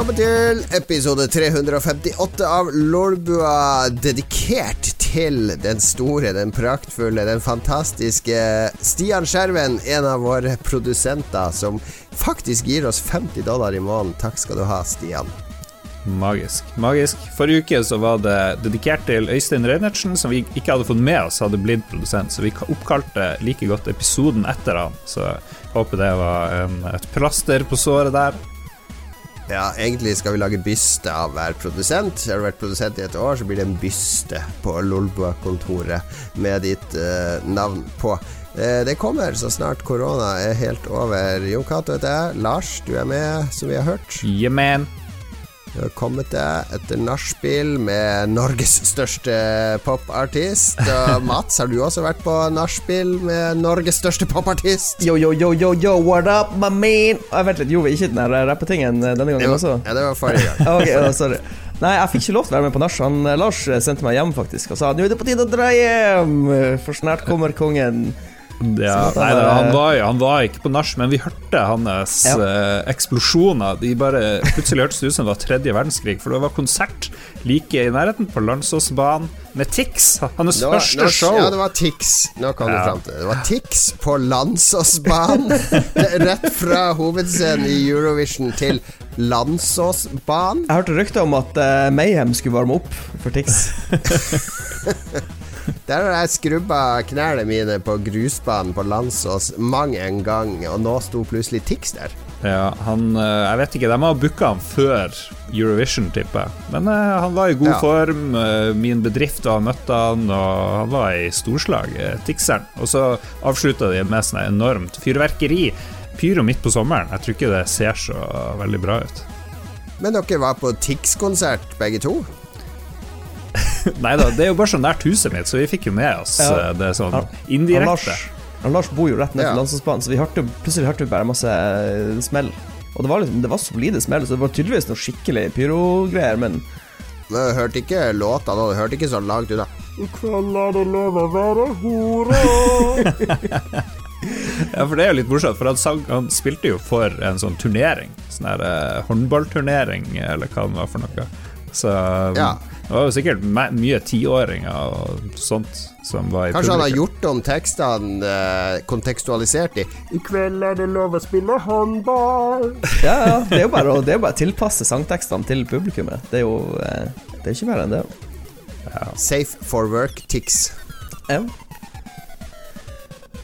Velkommen til episode 358 av Lolbua, dedikert til den store, den praktfulle, den fantastiske Stian Skjerven, en av våre produsenter, som faktisk gir oss 50 dollar i måneden. Takk skal du ha, Stian. Magisk. Magisk. Forrige uke så var det dedikert til Øystein Reinertsen, som vi ikke hadde fått med oss hadde blitt produsent, så vi oppkalte like godt episoden etter han. Så jeg håper det var en, et plaster på såret der. Ja, egentlig skal vi lage byste av hver produsent. Har du vært produsent i et år, så blir det en byste på Lolbua-kontoret med ditt uh, navn på. Uh, det kommer så snart korona er helt over. Jon Cato heter jeg. Lars, du er med, som vi har hørt. Yeah, man. Du har kommet deg etter nachspiel med Norges største popartist. Mats, har du også vært på nachspiel med Norges største popartist? Yo, yo, yo, yo, yo, what up, my man? Jeg vet litt, Gjorde vi ikke den der rappetingen denne gangen var, også? ja, det var forrige gang. okay, oh, sorry. Nei, jeg fikk ikke lov til å være med på nach. Eh, Lars sendte meg hjem faktisk og sa nå er det på tide å dra hjem, for snart kommer kongen. Ja, nei, da da, han, var, han var ikke på nach, men vi hørte hans Ja. eh, eksplosjoner. De bare Plutselig hørtes det ut som det var tredje verdenskrig, for det var konsert like i nærheten, på Landsåsbanen, med Tix. Hans nå, første nå- show. Ja, det var Tix. Nå kom Ja. du fram til det. Det var Tix på Landsåsbanen. Rett fra hovedscenen i Eurovision til Landsåsbanen. Jeg hørte rykter om at uh, Mayhem skulle varme opp for Tix. Der har jeg skrubba knærne mine på grusbanen på Landsås mang en gang, og nå sto plutselig Tix der. Ja, han eh, Jeg vet ikke, de har booka han før Eurovision, tipper jeg. Men eh, han var i god Ja. form. eh, min bedrift var møtte han, og han var i storslag, Tixeren. Og så avslutta de med sånn enormt fyrverkeri. Pyro midt på sommeren. Jeg tror ikke det ser så veldig bra ut. Men dere var på Tix-konsert, begge to? Nei da, det er jo bare så nært huset mitt, så vi fikk jo med oss Ja. eh, det sånn indirekte. Lars, Lars bor jo rett ned Ja. til Landsåsbanen, så vi hørte, plutselig hørte vi bare masse eh, smell. Og det var, liksom, det var solide smell, så det var tydeligvis noe skikkelig pyrogreier, men Du hørte ikke låta da, du hørte ikke så langt unna. I kveld er det lov å være hore. Ja, for det er jo litt morsomt, for han, sang, han spilte jo for en sånn turnering. Sånn her eh, håndballturnering, eller hva det var for noe. Så um, Ja. Det var jo sikkert mye tiåringer og sånt som var i Kanskje han har gjort om tekstene eh, kontekstualisert i I kveld er det lov å spille håndball. ja, ja. Det er jo bare å det er bare å tilpasse sangtekstene til publikummet. Det er jo eh, Det er ikke mer enn det. Safe for work-tics. Ja.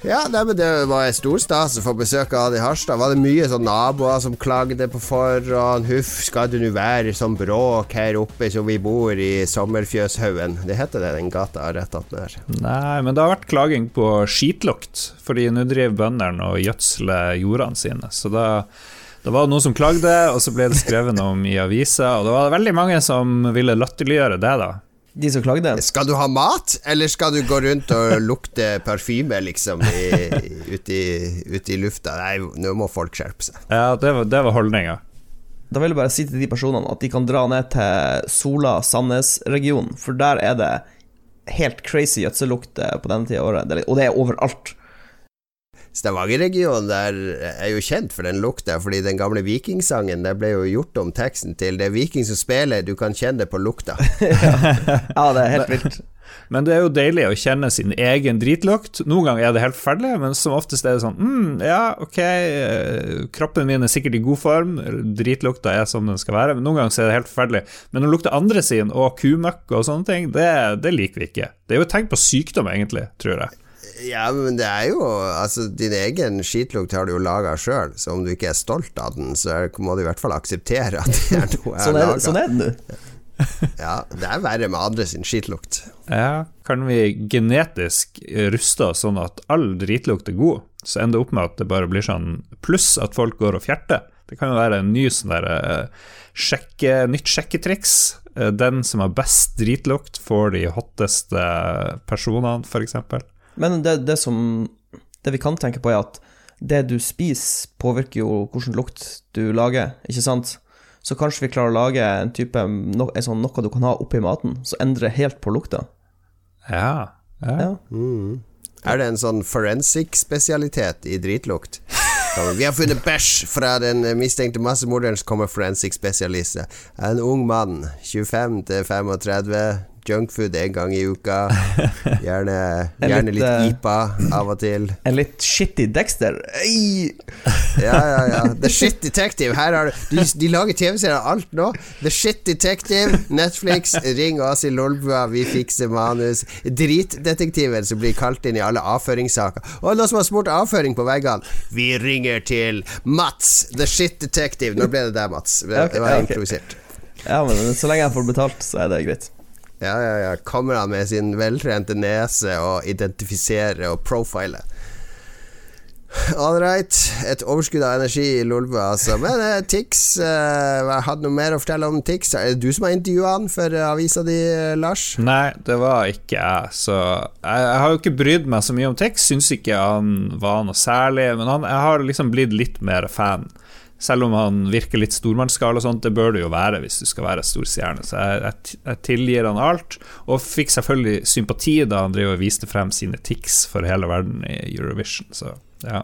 Ja, nei, men det var stor stas å få besøk av han i Harstad. Var det mye sånn naboer som klagde på forhånd? Huff, skal det nå være sånn bråk her oppe som vi bor i Sommerfjøshaugen? Det heter det, den gata rett attmed. Nei, men det har vært klaging på skitlukt, fordi nå driver bøndene og gjødsler jordene sine. Så da det var noen som klagde, og så ble det skrevet om i avisa, og det var veldig mange som ville latterliggjøre det, da. De som klagde. Skal du ha mat, eller skal du gå rundt og lukte parfyme, liksom, i- ute i, ute i lufta? Nei, nå må folk skjerpe seg. Ja, det var, det var holdninga. Da vil jeg bare si til de personene at de kan dra ned til Sola-Sandnes-regionen, for der er det helt crazy gjødsellukt eh, på denne tida av året, og det er overalt. Stavanger-regionen der er jo kjent for den lukta, fordi den gamle vikingsangen der ble jo gjort om teksten til 'Det er viking som spiller, du kan kjenne det på lukta'. Ja, det er helt vilt. Men det er jo deilig å kjenne sin egen dritlukt. Noen ganger er det helt forferdelig, men som oftest er det sånn mm, Ja, ok, eh, kroppen min er sikkert i god form, dritlukta er som den skal være, men noen ganger er det helt forferdelig. Men å lukte andre sin, og kumøkk og sånne ting, det, det liker vi ikke. Det er jo et tegn på sykdom, egentlig, tror jeg. Ja, men det er jo Altså, din egen skitlukt har du jo laga sjøl, så om du ikke er stolt av den, så må du i hvert fall akseptere at det er noe jeg Sånn har er, laga. sånn er det du. Ja, det er verre med andre sin skitlukt. Ja, kan vi genetisk ruste oss sånn at all dritlukt er god, så ender det opp med at det bare blir sånn pluss at folk går og fjerter. Det kan jo være en ny sånn der eh, sjekke, nytt sjekketriks. Eh, Den som har best dritlukt, får de hotteste personene, f.eks. Men det, det som Det vi kan tenke på, er at det du spiser, påvirker jo hvilken lukt du lager, ikke sant? Så kanskje vi klarer å lage en type no, en sånn, noe du kan ha oppi maten, så endrer helt på lukta. Ja, ja. Ja. Mm. Er det en sånn forensic-spesialitet i dritlukt? Vi har funnet bæsj fra den mistenkte massemorderen, så kommer forensic spesialist. En ung mann, 25 til 35, junkfood en gang i uka. Gjerne, gjerne litt, litt eh, IPA av og til. En litt shitty Dexter. Ei! Ja, ja, ja. The Shit Detective. Her har du De, de lager TV-serier av alt nå. The Shit Detective, Netflix, ring oss i Lolbua, vi fikser manus. Dritdetektiven som blir kalt inn i alle avføringssaker. Og noen som har smurt avføring på veggene. Vi ringer til Mats, The Shit Detective. Når ble det der, Mats? Det var okay. improvisert. Ja, men så lenge jeg får betalt, så er det greit. Ja, ja, ja. Kommer han med sin veltrente nese og identifiserer og profiler. All right. Et overskudd av energi i Lolbua, altså. Men eh, Tix eh, hva- Hadde noe mer å fortelle om Tix? Er det du som har intervjua han for eh, avisa di, eh, Lars? Nei, det var ikke jeg, så jeg, jeg har jo ikke brydd meg så mye om Tix. Syns ikke han var noe særlig, men han, jeg har liksom blitt litt mer fan. Selv om han virker litt stormannsgal og sånt, det bør det jo være hvis du skal være storstjerne. Så jeg, jeg, jeg tilgir han alt, og fikk selvfølgelig sympati da han drev og viste frem sine tics for hele verden i Eurovision. Så ja,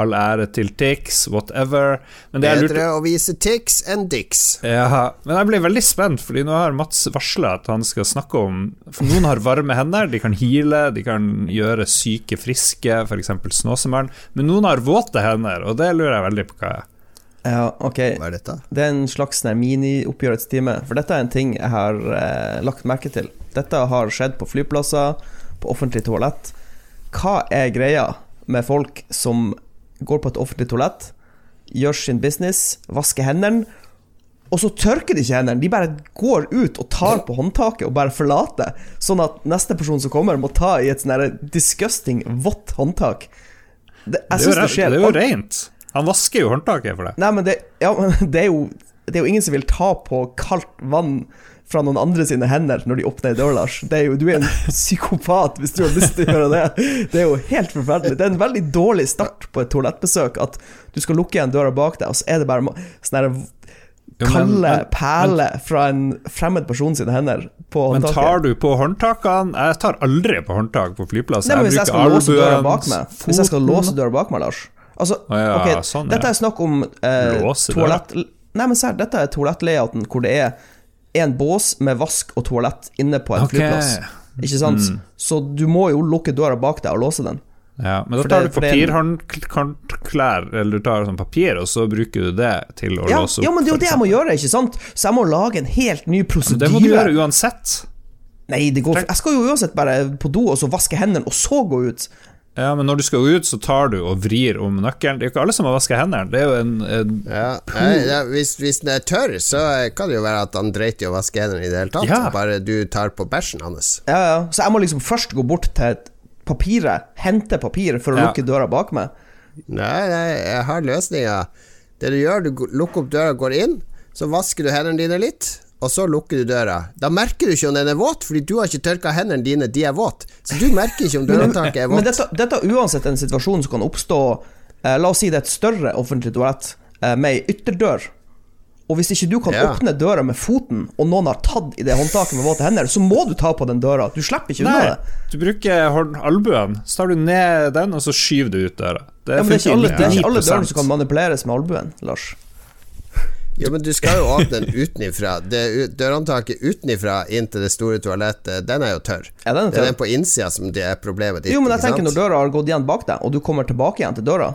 all ære til tics, whatever. Men det er lurt Bedre å vise tics enn dicks. ja, men jeg ble veldig spent, fordi nå har Mats varsla at han skal snakke om For noen har varme hender, de kan heale, de kan gjøre syke friske, f.eks. Snåsamannen. Men noen har våte hender, og det lurer jeg veldig på hva er. Ja, ok. Hva er dette? Det er en slags minioppgjørets mini-oppgjørets time, for dette er en ting jeg har eh, lagt merke til. Dette har skjedd på flyplasser, på offentlig toalett. Hva er greia med folk som går på et offentlig toalett, gjør sin business, vasker hendene, og så tørker de ikke hendene. De bare går ut og tar på håndtaket og bare forlater, sånn at neste person som kommer, må ta i et sånn disgusting vått håndtak. Det, jeg jo, det skjer det er jo rent. Han vasker jo håndtaket for deg. Nei, men det, ja, men det, er jo, det er jo ingen som vil ta på kaldt vann fra noen andre sine hender når de åpner ei dør, Lars. Det er jo, du er en psykopat hvis du har lyst til å gjøre det. Det er jo helt forferdelig. Det er en veldig dårlig start på et toalettbesøk at du skal lukke igjen døra bak deg, og så er det bare sånn kalde perler fra en fremmed person sine hender på håndtaket. Men tar du på håndtakene? Jeg tar aldri på håndtak på flyplass. Nei, men hvis jeg skal låse døra bak meg Hvis jeg skal låse døra bak meg, Lars Altså, ja, okay, sånn, dette er snakk om eh, toalett Nei, men serr, dette er toalettlayouten hvor det er en bås med vask og toalett inne på en okay. flyplass. Ikke sant? Mm. Så du må jo lukke døra bak deg og låse den. Ja, men da tar du papirhåndklær, eller du tar sånn papir, og så bruker du det til å Ja, låse opp. ja, men det er jo det jeg må gjøre, ikke sant? Så jeg må lage en helt ny prosedyre. Det må du gjøre uansett. Nei, det går Jeg skal jo uansett bare på do og så vaske hendene, og så gå ut. Ja, men når du skal ut, så tar du og vrir om nøkkelen. Det er jo ikke alle som har vaska hendene. Det er jo en, en Ja, nei, ja, hvis, hvis den er tørr, så kan det jo være at han dreit i å vaske hendene i det hele tatt. Ja. Bare du tar på bæsjen hans. Ja, ja. Så jeg må liksom først gå bort til papiret, hente papir for å Ja. lukke døra bak meg. Nei, nei, jeg har løsninga. Det du gjør, du lukker opp døra, og går inn, så vasker du hendene dine litt, og så lukker du døra. Da merker du ikke om den er våt, fordi du har ikke tørka hendene dine, de er våte. Så du merker ikke om dørhåndtaket er Men vått. dette, dette er uansett en situasjon som kan oppstå eh, La oss si det er et større offentlig toalett eh, med ei ytterdør. Og hvis ikke du kan Ja. åpne døra med foten, og noen har tatt i det håndtaket med våte hender, så må du ta på den døra. Du slipper ikke unna det. du bruker albuen, så tar du ned den, og så skyver du ut døra. Det Ja, men det er ikke alle, det er ikke alle dørene som kan manipuleres med albuen, Lars. Jo, men du skal jo åpne den utenifra. Dørhåndtaket utenifra inn til det store toalettet, den er jo tørr. Ja, den er Det er den på innsida som det er problemet ditt. Jo, men jeg tenker sant? når døra har gått igjen bak deg, og du kommer tilbake igjen til døra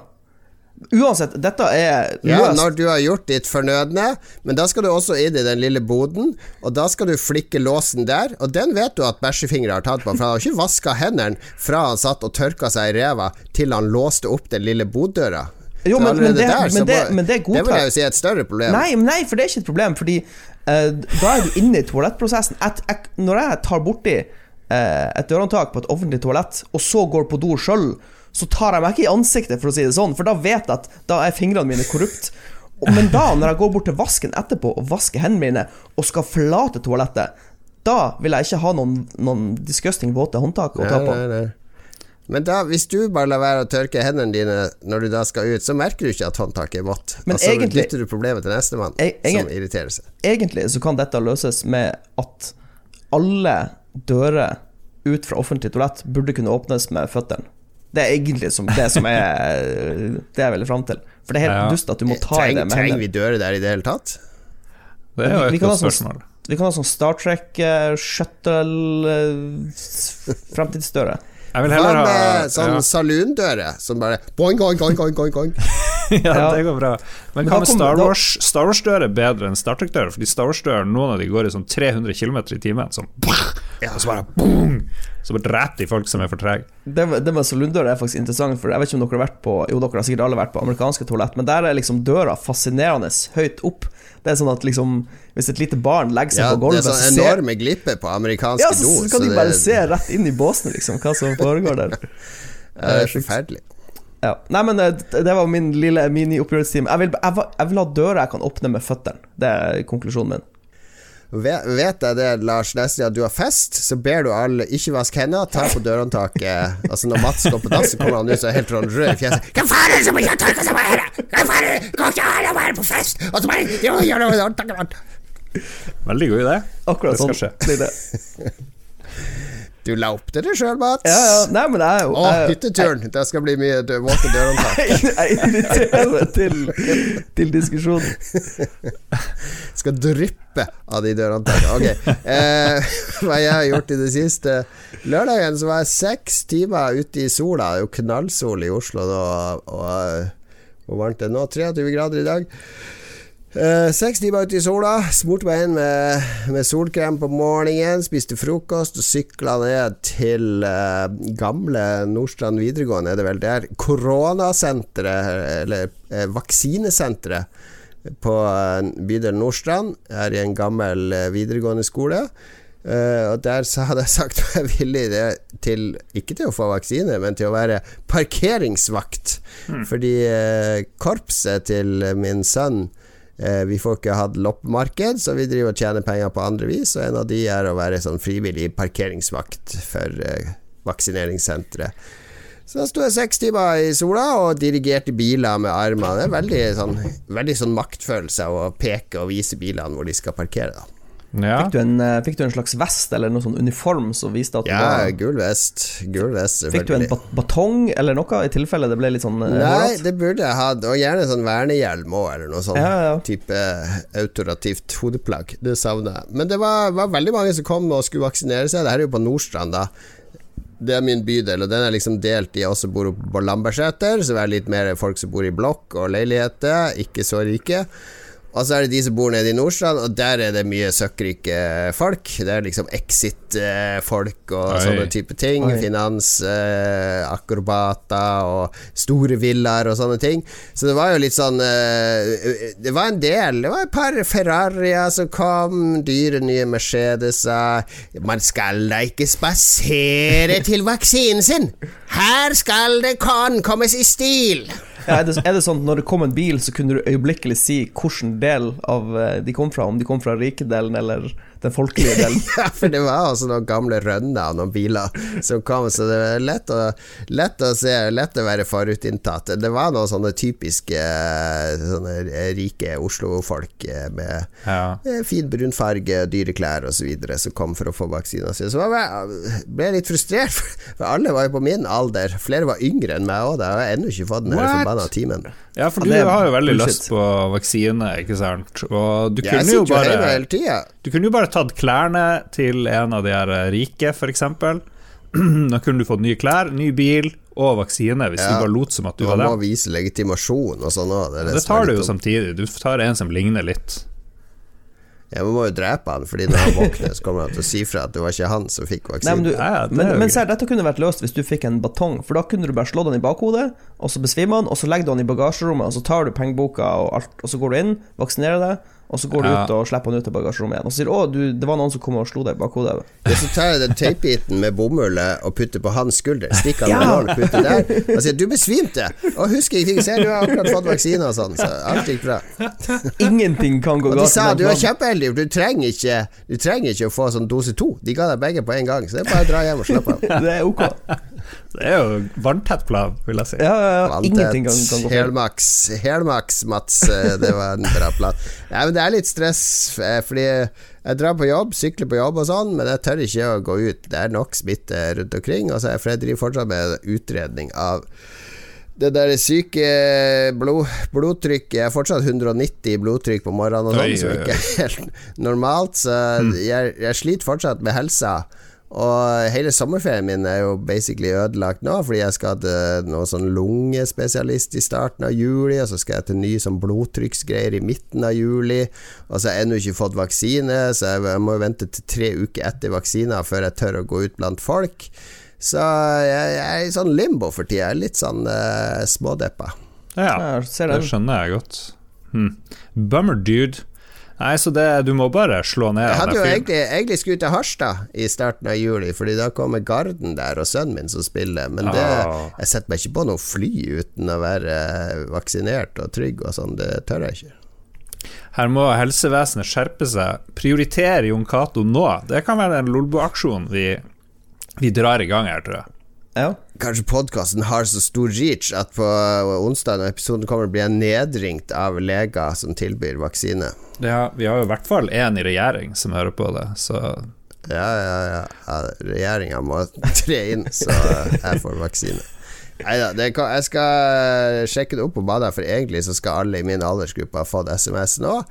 Uansett, dette er Ja, når du har gjort ditt fornødne, men da skal du også inn i den lille boden, og da skal du flikke låsen der, og den vet du at bæsjefingre har tatt på, for han har ikke vaska hendene fra han satt og tørka seg i ræva til han låste opp den lille boddøra. Jo, men- men det- der, men det- men det det vil jeg jo si er et større problem. Nei, nei, for det er ikke et problem, fordi uh, da er du inne i toalettprosessen. At, at, når jeg tar borti uh, et dørhåndtak på et offentlig toalett, og så går på do sjøl, så tar jeg meg ikke i ansiktet, for å si det sånn, for da vet jeg at da er fingrene mine korrupt. Men da, når jeg går bort til vasken etterpå og vasker hendene mine og skal forlate toalettet, da vil jeg ikke ha noen, noen disgusting våte håndtak å ta Nei, nei, nei. Men da, hvis du bare lar være å tørke hendene dine når du da skal ut, så merker du ikke at håndtaket er vått. Men og så egentlig- dytter du problemet til nestemann, som irriterer seg. Egentlig så kan dette løses med at alle dører ut fra offentlig toalett burde kunne åpnes med føttene. Det er egentlig som, det som er Det jeg vil fram til. For det er helt Ja. dust at du må ta i det med trenger vi dører der i det hele tatt? Det er jo Vi- vi et godt spørsmål. sånn- spørsmål. Vi kan ha sånn Star Trek uh, shuttle uh, fremtidsdøre. Jeg vil heller ha sånn ja. saloondører som bare boing, boing, boing, boing, boing, boing. ja, Ja. det går bra. Men Men hva med kommer- Star da- Wars? Star Wars-dør er bedre enn Star Trek-dører, fordi Star Wars-dører, noen av de går i sånn 300 km i timen, sånn Og så bare boom! Så bare dreper de folk som er for trege. Det, det med saloondør er faktisk interessant, for jeg vet ikke om dere har vært på Jo, dere har sikkert alle vært på amerikanske toalett, men der er liksom døra fascinerende høyt opp. Det er sånn at liksom Hvis et lite barn legger seg Ja, på det er sånn enorme ser- glipper på amerikanske ja, do. så kan de det- bare se rett inn i båsene, liksom, hva som foregår der. Det er forferdelig. Ja. Nei, men eh, det, det var min lille mini-opprørstime. Jeg, jeg, jeg vil ha dører jeg kan åpne med føttene. Det er konklusjonen min. Vet, vet jeg det, Lars, Nesli, at du har fest, så ber du alle ikke vaske hendene, ta på dørhåndtaket. Altså Når Mats går på dass, så kommer han ut så helt sånn rød i fjeset. Hva faen er det som ikke har tørka seg på hendene? Hva faen er det? Går ikke an å være på fest, og så bare gjør med håndtaket. Veldig god idé. Akkurat sånn skje. blir det. Du la opp til det sjøl, Mats. Ja, ja. Nei, men jeg Å, hytteturen. Det skal bli mye våte dørhåndtak. Jeg inviterer til, til diskusjon. Skal dryppe av de dørhåndtakene. Ok. Eh, hva jeg har gjort i det siste Lørdagen så var jeg seks timer ute i sola. Det er jo knallsol i Oslo nå. Og hvor varmt er det nå? 23 grader i dag. Eh, seks timer ute i sola. Smurte meg inn med, med solkrem på morgenen. Spiste frokost og sykla ned til uh, gamle Nordstrand videregående, er det vel. Det er koronasenteret, eller uh, vaksinesenteret på uh, bydel Nordstrand, er i en gammel videregående skole. Og der så hadde jeg sagt meg villig det, til Ikke til å få vaksine, men til å være parkeringsvakt. Fordi eh, korpset til min sønn Vi får ikke hatt loppemarked, så vi driver og tjener penger på andre vis. Og en av de er å være sånn frivillig parkeringsvakt for eh, vaksineringssenteret. Så da sto jeg seks timer i sola og dirigerte biler med armene. Det er veldig sånn, veldig sånn maktfølelse å peke og vise bilene hvor de skal parkere. Da. Ja. Fikk du, en, eh, fikk du en slags vest eller noe sånn uniform som viste at du Ja, var gul vest. Gul vest, Fikk du en bat batong eller noe, i tilfelle det ble litt sånn eh, Nei, hårete? det burde jeg hatt. Og gjerne sånn vernehjelm òg, eller noe sånn Ja, ja. type autorativt hodeplagg. Det savner jeg. Men det var, var veldig mange som kom og skulle vaksinere seg. Det her er jo på Nordstrand, da. Det er min bydel, og den er liksom delt i oss som bor oppe på Lambertseter, så det er litt mer folk som bor i blokk og leiligheter, ikke så rike. Og så er det de som bor nede i Nordstrand, og der er det mye søkkrike folk. Det er liksom Exit-folk og Oi. sånne type ting. Finansakrobater eh, og store villaer og sånne ting. Så det var jo litt sånn eh, Det var en del. Det var et par Ferrarier som kom, dyre nye Mercedeser. Man skal da ikke spasere til vaksinen sin! Her skal det kan kommes i stil! Ja, er, det, er det sånn at når det kom en bil, så kunne du øyeblikkelig si hvilken del av eh, de kom fra? Om de kom fra rikedelen eller den folkelige delen? Ja, for det var altså noen gamle rønner og noen biler som kom, så det var lett å, lett å se, lett å være forutinntatt. Det var noen sånne typiske eh, sånne rike Oslo-folk eh, med Ja. med fin brunfarge, dyre klær osv. som kom for å få vaksina si. Så jeg, ble litt frustrert, for alle var jo på min alder. Flere var yngre enn meg òg, jeg har ennå ikke fått den forbanna timen. Ja, for du det har jo veldig bullshit. lyst på vaksine, ikke sant? Og du Jeg kunne jo bare hele tiden. Du kunne jo bare tatt klærne til en av de her rike, f.eks. Da kunne du fått nye klær, ny bil og vaksine, hvis Ja. du bare lot som at du Man var må vise legitimasjon og sånn òg. Det tar du jo samtidig. Du tar en som ligner litt. Ja, Vi må jo drepe han, Fordi når han våkner, så kommer han til å si fra at det var ikke han som fikk Nei, men, du, Ja, det men, men ser, dette kunne vært løst hvis du fikk en batong, for da kunne du bare slå den i bakhodet, og så besvimer han, og så legger du han i bagasjerommet, og så tar du pengeboka og alt, og så går du inn, vaksinerer deg, og så går du ut og slipper han ut til bagasjerommet igjen. Og så sier du 'Å, du, det var noen som kom og slo deg i bakhodet'. Ja, så tar jeg den teipbiten med bomullet og putter på hans skulder. Stikker han Ja. med og putter der. Og sier 'du besvimte'. Og husker ingenting. Se, du har akkurat fått vaksine og sånn. Så alt gikk bra. Ingenting kan gå Og de sa du er kjempeheldig, for du trenger ikke Du trenger ikke å få sånn dose to. De ga deg begge på en gang, så det er bare å dra hjem og slappe av. Det er ok. Det er jo vanntett plan, vil jeg si. Ja, ja, ja. Ingenting kan, kan gå feil. Helmaks, helmaks, Mats. eh, Det var en bra plan. Nei, men det er litt stress, eh, fordi jeg drar på jobb, sykler på jobb og sånn, men jeg tør ikke å gå ut. Det er nok smitte rundt omkring. Og så er for jeg driver fortsatt med utredning av det der syke blod, blodtrykket Jeg har fortsatt 190 blodtrykk på morgenen, og sånn, som ikke er helt normalt. Så jeg, jeg sliter fortsatt med helsa. Og hele sommerferien min er jo basically ødelagt nå, fordi jeg skal til noen sånn lungespesialist i starten av juli, og så skal jeg til ny sånn blodtrykksgreier i midten av juli, og så har jeg ennå ikke fått vaksine, så jeg, må jo vente til tre uker etter vaksina før jeg tør å gå ut blant folk. Så jeg, jeg er i sånn limbo for tida. Litt sånn uh, smådeppa. Ja, Ja, det skjønner jeg godt. Hm. Bummer, dude. Nei, så det, du må bare slå ned Jeg hadde jo egentlig, egentlig skulle til Harstad i starten av juli, Fordi da kommer Garden der og sønnen min som spiller. Men det, Ah. jeg setter meg ikke på noe fly uten å være eh, vaksinert og trygg og sånn. Det tør jeg ikke. Her må helsevesenet skjerpe seg. Prioritere Jon Cato nå. Det kan være en Lolbo-aksjon vi, vi drar i gang her, tror jeg. Ja. Kanskje podkasten har så stor reach at på onsdag når episoden kommer, blir jeg nedringt av leger som tilbyr vaksine. Ja, vi har jo i hvert fall én i regjering som hører på det, så Ja, ja, ja. ja Regjeringa må tre inn, så jeg får vaksine. Nei da, jeg skal sjekke det opp på badet, for egentlig så skal alle i min aldersgruppe ha fått SMS nå.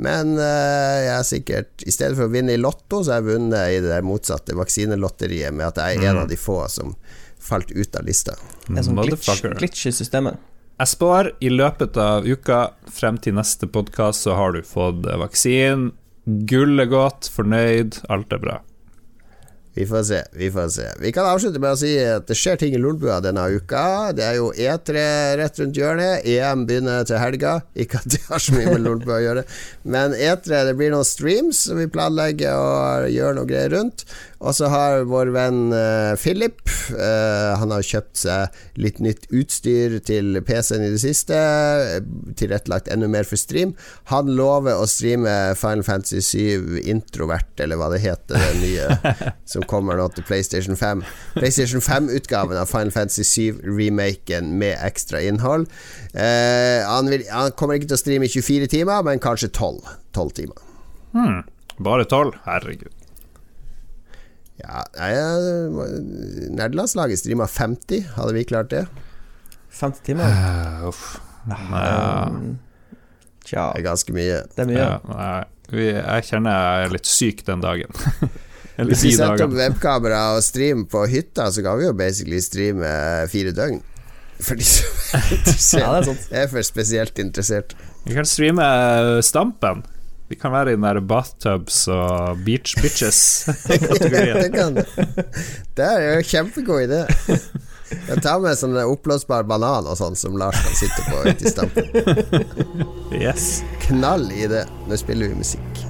Men eh, jeg er sikkert I stedet for å vinne i Lotto, så har jeg vunnet i det motsatte vaksinelotteriet, med at jeg er en av de få som falt ut av lista. En sånn glitch, glitch i systemet. Jeg spår i løpet av uka frem til neste podkast så har du fått vaksinen. Gull er godt, fornøyd, alt er bra. Vi får se, vi får se. Vi kan avslutte med å si at det skjer ting i Lolbua denne uka. Det er jo E3 rett rundt hjørnet. EM begynner til helga. Ikke at det har så mye med Lolbua å gjøre, men E3, det blir noen streams som vi planlegger å gjøre noe greier rundt. Og så har vår venn uh, Philip uh, Han har kjøpt seg litt nytt utstyr til PC-en i det siste. eh, Tilrettelagt enda mer for stream. Han lover å streame Final Fantasy 7 introvert, eller hva det heter, det nye som kommer nå til PlayStation 5. PlayStation 5-utgaven av Final Fantasy 7-remaken med ekstra innhold. Eh, han, vil, han kommer ikke til å streame i 24 timer, men kanskje 12, 12 timer. Hmm. Bare tolv? Herregud. Ja, Nerdelandslaget streama 50, hadde vi klart det? 50 timer? Uh, uff. Ja, Um, Tja, Det er ganske mye. det er mye. ja, nei. Vi, jeg kjenner jeg er litt syk den dagen. Eller Hvis vi setter opp webkamera og stream på hytta, så kan vi jo basically streame fire døgn. For de som er interessert. Ja, er. Er for spesielt interessert. Vi kan streame Stampen. Vi kan være i den der bathtubs og beach bitches-kategorien. det kan Det er jo en kjempegod idé. Jeg tar med sånn oppblåsbar banan og sånn som Lars kan sitte på ute i stampen. yes. Knall i det. Nå spiller vi musikk.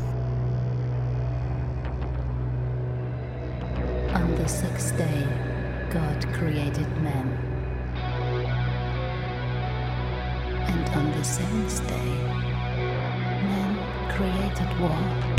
On the sixth day, God created man. And on the seventh day, man created war.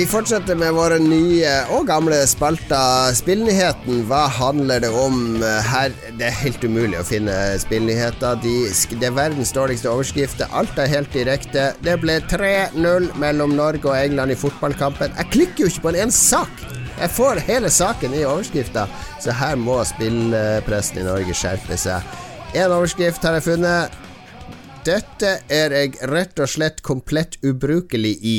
Vi fortsetter med våre nye og gamle spalter. Spillnyheten, hva handler det om her? Det er helt umulig å finne spillnyheter. De, det er verdens dårligste overskrifter. Alt er helt direkte. Det ble 3-0 mellom Norge og England i fotballkampen. Jeg klikker jo ikke på en eneste sak! Jeg får hele saken i overskrifta, så her må spillpressen i Norge skjerpe seg. Én overskrift har jeg funnet. Dette er jeg rett og slett komplett ubrukelig i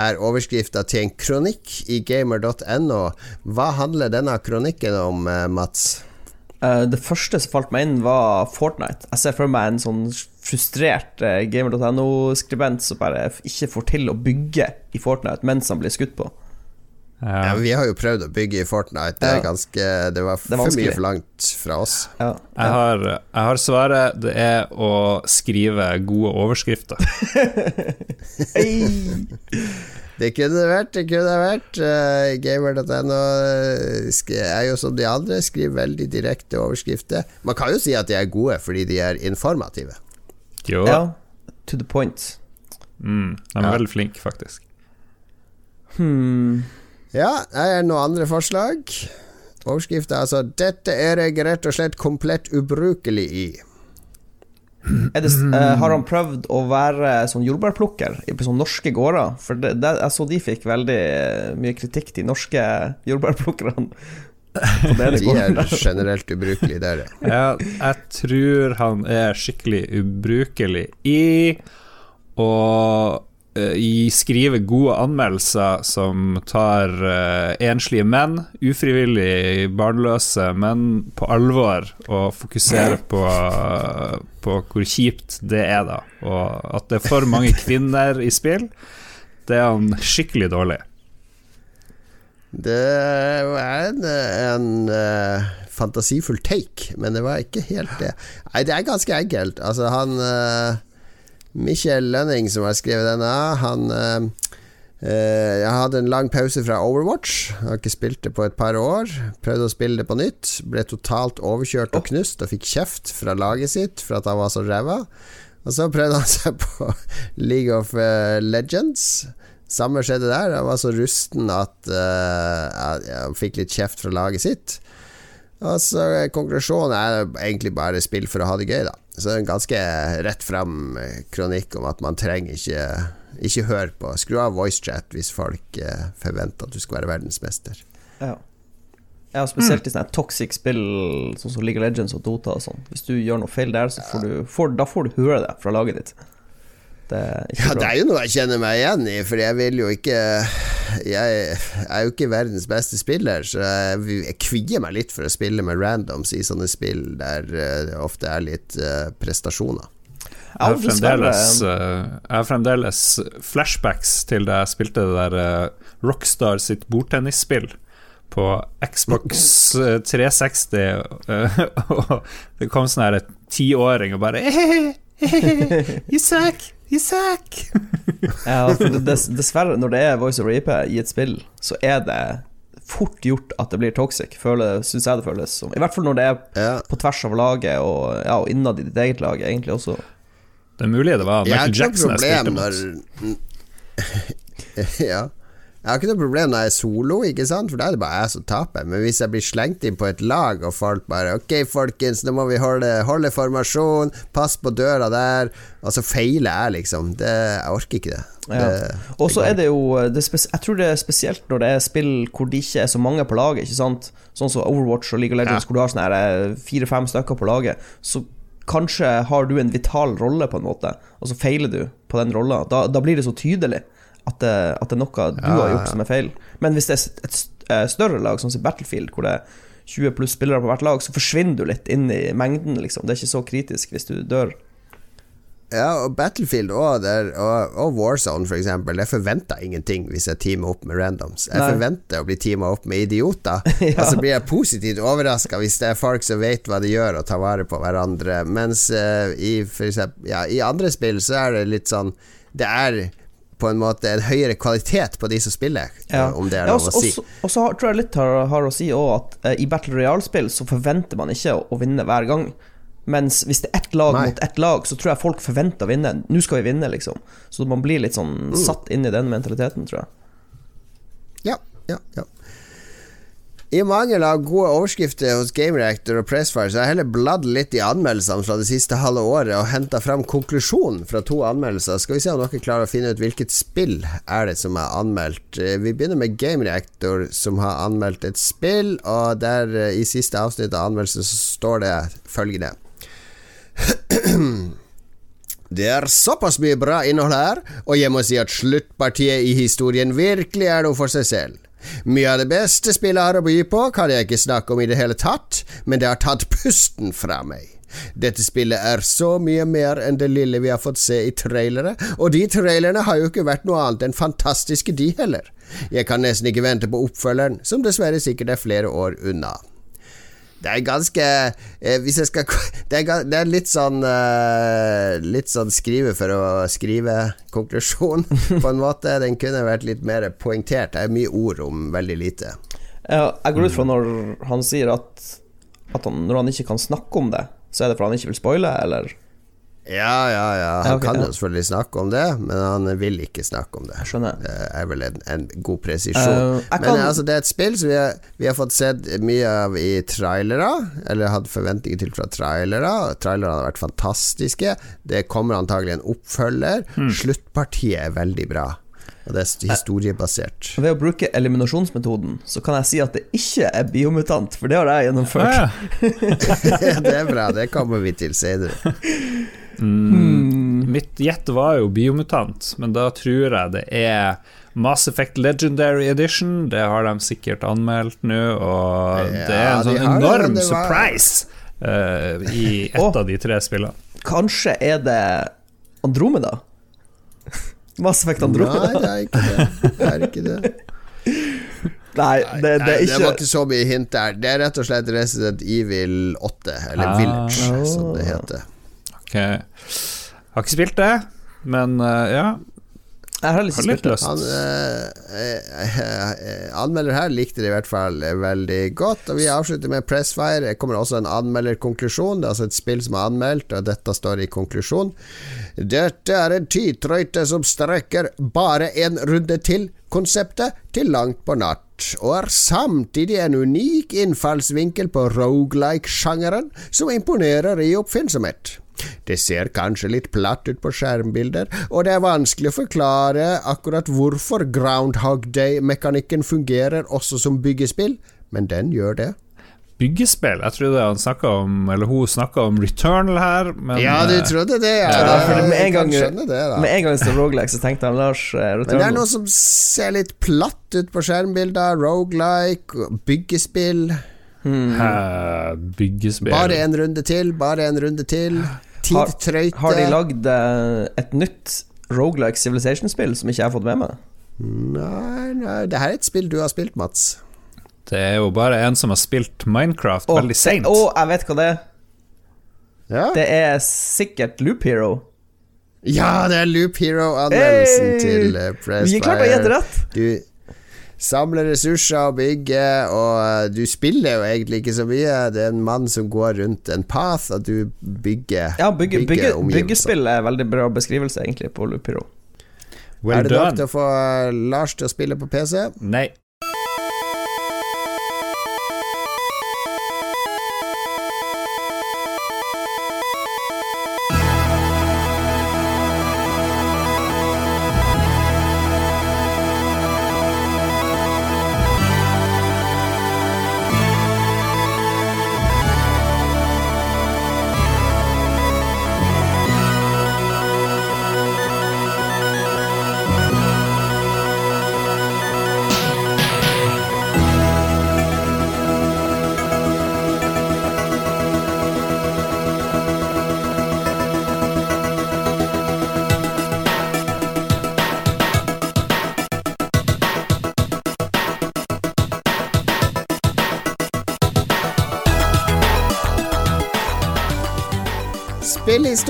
er overskrifta til en kronikk i gamer.no. Hva handler denne kronikken om, eh, Mats? Eh, det første som falt meg inn, var Fortnite. Jeg ser for meg en sånn frustrert uh, gamer.no-skribent som bare ikke får til å bygge i Fortnite mens han blir skutt på. Ja, Ja. vi har jo prøvd å bygge i Fortnite. Det, er ganske, det var Det er for vanskelig. mye for langt fra oss. Ja. Jeg har, jeg har svaret. Det er å skrive gode overskrifter. Det kunne det vært, det kunne det vært. Uh, Gamer.no eh, er jo som de andre, skriver veldig direkte overskrifter. Man kan jo si at de er gode fordi de er informative. Jo, ja. To the point. mm, de er Ja. veldig flinke, faktisk. Hmm. Ja, er det noen andre forslag? Overskrifta er altså 'Dette er jeg rett og slett komplett ubrukelig i'. Er det, eh, har han prøvd å være sånn jordbærplukker på sånne norske gårder? For det, det, jeg så de fikk veldig eh, mye kritikk, de norske jordbærplukkerne. De er generelt ubrukelige der, ja. Ja, jeg tror han er skikkelig ubrukelig i å eh, skrive gode anmeldelser som tar uh, enslige menn, ufrivillig barnløse menn, på alvor, og fokuserer på, på hvor kjipt det er, da. Og at det er for mange kvinner i spill, det er han skikkelig dårlig. Det er en, en uh, fantasifull take, men det var ikke helt det. Nei, det er ganske enkelt. Altså, han uh, Michael Lønning, som har skrevet denne, han eh, eh, Jeg hadde en lang pause fra Overwatch. Jeg har ikke spilt det på et par år. Prøvde å spille det på nytt. Ble totalt overkjørt og knust og fikk kjeft fra laget sitt for at han var så ræva. Og så prøvde han seg på League of eh, Legends. Samme skjedde der. Han var så rusten at eh, han fikk litt kjeft fra laget sitt. Og så Konklusjonen er egentlig bare spill for å ha det gøy, da. Så det er en ganske rett fram kronikk om at man trenger ikke Ikke hør på. Skru av voicechat hvis folk eh, forventer at du skal være verdensmester. Ja. ja, spesielt i sånne toxic spill sånn som League of Legends og Dota og sånn. Hvis du gjør noe feil der, så får du, får, da får du høre det fra laget ditt. Det er Ja, det er jo noe jeg kjenner meg igjen i, for jeg vil jo ikke Jeg er jo ikke verdens beste spiller, så jeg, jeg kvier meg litt for å spille med randoms i sånne spill der eh, det ofte er litt eh, prestasjoner. Jeg har, fremdeles, eh, jeg har fremdeles flashbacks til da jeg spilte det der eh, Rockstar sitt bordtennisspill på Xbox eh, 360, eh, og det kom sånn her tiåring og bare You suck! You suck! Ja, for dess, dessverre, når det er voice over IP i et spill, så er det fort gjort at det blir toxic, syns jeg det føles som. I hvert fall når det er Ja. på tvers av laget og, ja, og innad i ditt eget lag, egentlig også. Det er mulig det var Michael Jackson jeg spilte problem mot. når Ja. Jeg har ikke noe problem når jeg er solo, ikke sant? for da er det bare jeg som taper. Men hvis jeg blir slengt inn på et lag, og folk bare Ok, folkens, nå må vi holde, holde formasjon, pass på døra der, og så feiler jeg, liksom. Det, jeg orker ikke det. Ja. det Og så er det jo det spes Jeg tror det er spesielt når det er spill hvor det ikke er så mange på laget, ikke sant? Sånn som Overwatch og League of Legends, Ja. hvor du har sånn fire-fem stykker på laget. Så kanskje har du en vital rolle, på en måte, og så feiler du på den rolla. Da, da blir det så tydelig at det, at det er noe du Ja, har gjort som er feil. Men hvis det er et, større lag, sånn som Battlefield, hvor det er 20 pluss spillere på hvert lag, så forsvinner du litt inn i mengden, liksom. Det er ikke så kritisk hvis du dør. Ja, og Battlefield og, der, og, og Warzone, for eksempel. Jeg forventer ingenting hvis jeg teamer opp med randoms. Jeg Nei. forventer å bli teama opp med idioter. Ja. Og så blir jeg positivt overraska hvis det er folk som vet hva de gjør, og tar vare på hverandre. Mens uh, i, for eksempel, ja, i andre spill så er det litt sånn Det er på en måte en høyere kvalitet på de som spiller, Ja. om det er lov å si. Og så tror jeg litt har, har å si òg at eh, i Battle Royale-spill så forventer man ikke å, å vinne hver gang. Mens hvis det er ett lag Nei. mot ett lag, så tror jeg folk forventer å vinne. Nå skal vi vinne, liksom. Så man blir litt sånn Mm. satt inn i den mentaliteten, tror jeg. Ja, ja, ja. I mangel av gode overskrifter hos Game Reactor og Pressfire, så har jeg heller bladd litt i anmeldelsene fra det siste halve året og henta fram konklusjonen fra to anmeldelser. Skal vi se om dere klarer å finne ut hvilket spill er det som er anmeldt. Eh, Vi begynner med Game Reactor, som har anmeldt et spill, og der eh, i siste avsnitt av anmeldelsen så står det følgende. Det er såpass mye bra innhold her, og jeg må si at sluttpartiet i historien virkelig er noe for seg selv. Mye av det beste spillet har å by på, kan jeg ikke snakke om i det hele tatt, men det har tatt pusten fra meg. Dette spillet er så mye mer enn det lille vi har fått se i trailere, og de trailerne har jo ikke vært noe annet enn fantastiske, de heller. Jeg kan nesten ikke vente på oppfølgeren, som dessverre sikkert er flere år unna. Det er ganske eh, Hvis jeg skal Det er, det er litt sånn eh, Litt sånn skrive for å skrive konklusjon, på en måte. Den kunne vært litt mer poengtert. Det er mye ord om veldig lite. Jeg går ut fra når han sier at, at han, når han ikke kan snakke om det, så er det fordi han ikke vil spoile, eller? Ja, ja, ja. Han Ja, okay, kan ja. jo selvfølgelig snakke om det, men han vil ikke snakke om det. Jeg skjønner. Det er vel en, en god presisjon. Uh, men kan- altså, det er et spill som vi har, vi har fått sett mye av i trailere, eller hatt forventninger til fra trailere. Trailerne har vært fantastiske. Det kommer antagelig en oppfølger. Mm. Sluttpartiet er veldig bra, og det er historiebasert. Ved å bruke eliminasjonsmetoden, så kan jeg si at det ikke er biomutant, for det har jeg gjennomført. Ja, ja. det er bra, det kommer vi til senere. Mitt gjett var jo biomutant, men da tror jeg det er Mass Effect Legendary Edition. Det har de sikkert anmeldt nå, og det er en sånn de har det, det var- surprise uh, i ett oh, av de tre spillene. Kanskje er det Andromeda? Mass Effect Andromeda? Nei, det er ikke det. Det er ikke det. Nei, det, det Nei, ikke... det var ikke så mye hint der. Det er rett og slett Resident Evil 8, eller Ah. Village, som det heter. Ok. Har ikke spilt det, men eh, ja, Jeg har ikke litt spilt det. lyst. Han eh, eh, eh, Anmelder her likte det i hvert fall eh, veldig godt. Og vi avslutter med Pressfire. Det kommer også en anmelderkonklusjon. Det er altså et spill som er anmeldt, og dette står i konklusjon. Dette er en tytrøyte som strekker bare en runde til konseptet til langt på natt, og er samtidig en unik innfallsvinkel på rogelike-sjangeren som imponerer i oppfinnsomhet. Det ser kanskje litt platt ut på skjermbilder, og det er vanskelig å forklare akkurat hvorfor Groundhog Day-mekanikken fungerer også som byggespill, men den gjør det. Byggespill. Jeg trodde han snakka om Eller hun snakka om Returnal her, men Ja, du eh, trodde det, ja. Ja, for med en gang, det, da. med en gang det står så tenkte han Lars Returnal. Men det er noe som ser litt platt ut på skjermbilder. Rogelike, byggespill. Eh, Byggespill Bare en runde til, bare en runde til. Tidtrøyte. Har de lagd eh, et nytt roguelike civilization-spill som ikke jeg har fått med meg? Nei, nei, det her er et spill du har spilt, Mats. Det er jo bare en som har spilt Minecraft Å, veldig seint. Å, jeg vet hva det er. Ja, Det er sikkert Loop Hero. ja det er Loop Hero-anmeldelsen Hey! til uh, Pressfire. Vi klarte å gjette rett. Du samler ressurser og bygge, og uh, du spiller jo egentlig ikke så mye. Det er en mann som går rundt en path, og du bygger, Ja, bygge, bygge, bygge byggespill er veldig bra beskrivelse, egentlig, på Lupiro. Well er det nok til å få uh, Lars til å spille på PC? Nei.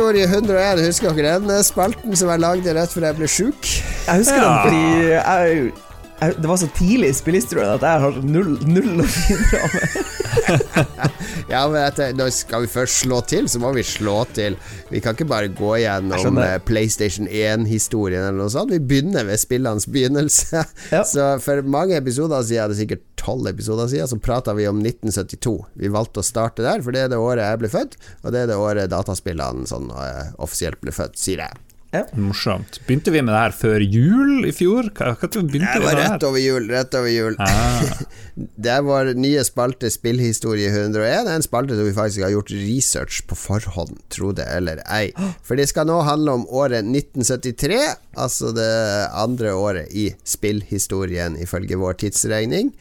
Spillhistorie 101, husker dere den? Spalten som jeg lagde rett før jeg ble sjuk? Jeg husker Ja. den fordi jeg, jeg, det var så tidlig i spillhistorien at jeg har null, null å bidra med. Ja, men etter, når skal vi først slå til, så må vi slå til. Vi kan ikke bare gå gjennom eh, PlayStation 1-historien eller noe sånt. Vi begynner ved spillenes begynnelse. Ja. Så for mange episoder siden, det er sikkert tolv episoder siden, så prata vi om 1972. Vi valgte å starte der, for det er det året jeg ble født, og det er det året dataspillene sånn eh, offisielt ble født, sier jeg. Morsomt. Begynte vi med det her før jul i fjor? Hva, hva begynte Det var rett her? over jul, rett over jul. Ah, Det vår nye spalte Spillhistorie 101. Er en spalte som vi faktisk har gjort research på forhånd, tro det eller ei. For det skal nå handle om året 1973, altså det andre året i spillhistorien ifølge vår tidsregning.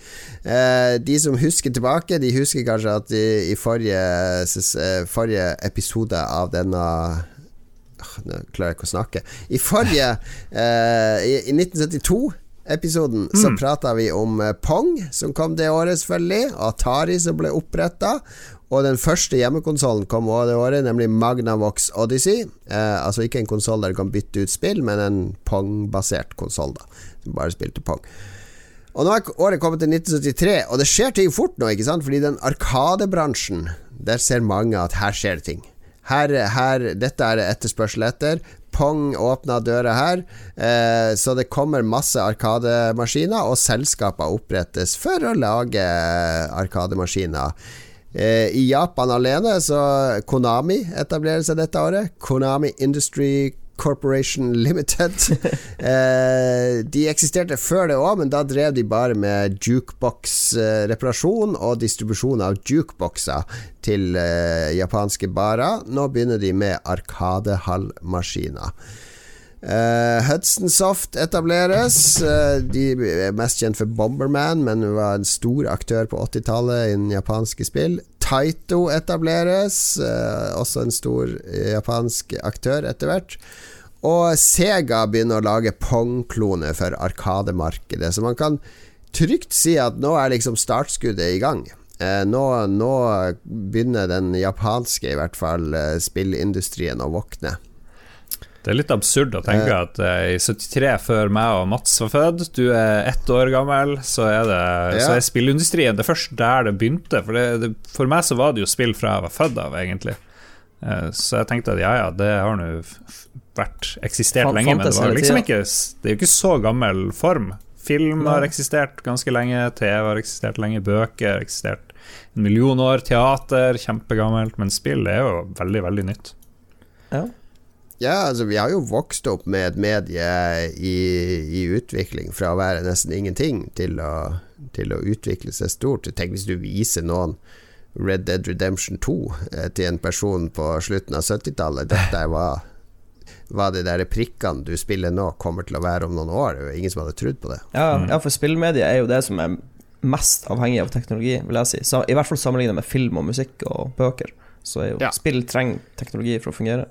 Eh, de som husker tilbake, de husker kanskje at i, forrige, eh, forrige episode av denne Nå klarer jeg ikke å snakke. I forrige eh, I, i 1972-episoden så prata vi om eh, Pong, som kom det året, selvfølgelig. Atari, som ble oppretta. Og den første hjemmekonsollen kom også det året, nemlig Magnavox Odyssey. Eh, altså ikke en konsoll der du kan bytte ut spill, men en Pong-basert konsoll. Som bare spilte Pong. Og nå er året kommet til 1973, og det skjer ting fort nå, ikke sant? Fordi den arkadebransjen, der ser mange at her skjer det ting. Her, her, dette er det etterspørsel etter. Pong åpna døra her, eh, så det kommer masse arkademaskiner, og selskaper opprettes for å lage arkademaskiner. Eh, I Japan alene så Konami etablerer seg dette året. Konami Industry Corporation Limited. eh, de eksisterte før det òg, men da drev de bare med jukebox-reparasjon og distribusjon av jukeboxer til eh, japanske barer. Nå begynner de med arkadehallmaskiner. Uh, Hudson Soft etableres. Uh, de er mest kjent for Bomberman, men var en stor aktør på 80-tallet innen japanske spill. Taito etableres, eh, også en stor japansk aktør etter hvert. Og Sega begynner å lage Pong-kloner for arkademarkedet, så man kan trygt si at nå er liksom startskuddet i gang. Eh, nå, nå begynner den japanske, i hvert fall, eh, spillindustrien å våkne. Det er litt absurd å tenke at eh, i 73, før meg og Mats var født, du er ett år gammel, så er, det, så er spillindustrien det først der det begynte. For, det, det, for meg så var det jo spill fra jeg var født av, egentlig. Eh, Så jeg tenkte at ja ja, det har nå vært eksistert F lenge, men det var liksom ikke Det er jo ikke så gammel form. Film har eksistert ganske lenge, TV har eksistert lenge, bøker har eksistert en million år, teater, kjempegammelt, men spill er jo veldig, veldig nytt. Ja. Ja, altså vi har jo vokst opp med et medie i, i utvikling, fra å være nesten ingenting til å, til å utvikle seg stort. Tenk hvis du viser noen Red Dead Redemption 2 eh, til en person på slutten av 70-tallet. Dette var hva, de der prikkene du spiller nå, kommer til å være om noen år. Det er jo ingen som hadde trodd på det. Ja, ja, for spillmediet er jo det som er mest avhengig av teknologi, vil jeg si. Så, I hvert fall sammenlignet med film og musikk og bøker. Så er jo Ja. spill trenger teknologi for å fungere.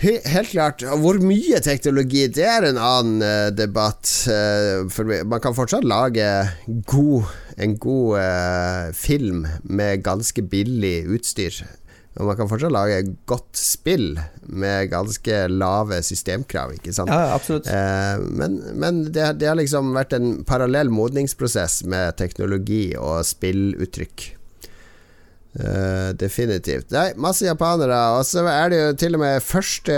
He- Helt klart. Hvor mye teknologi, det er en annen uh, debatt. Uh, for man kan fortsatt lage god, en god uh, film med ganske billig utstyr. Og man kan fortsatt lage godt spill med ganske lave systemkrav, ikke sant? Ja, absolutt. Men men det, det har liksom vært en parallell modningsprosess med teknologi og spilluttrykk. Eh, definitivt. Nei, masse japanere. Og så er det jo til og med første,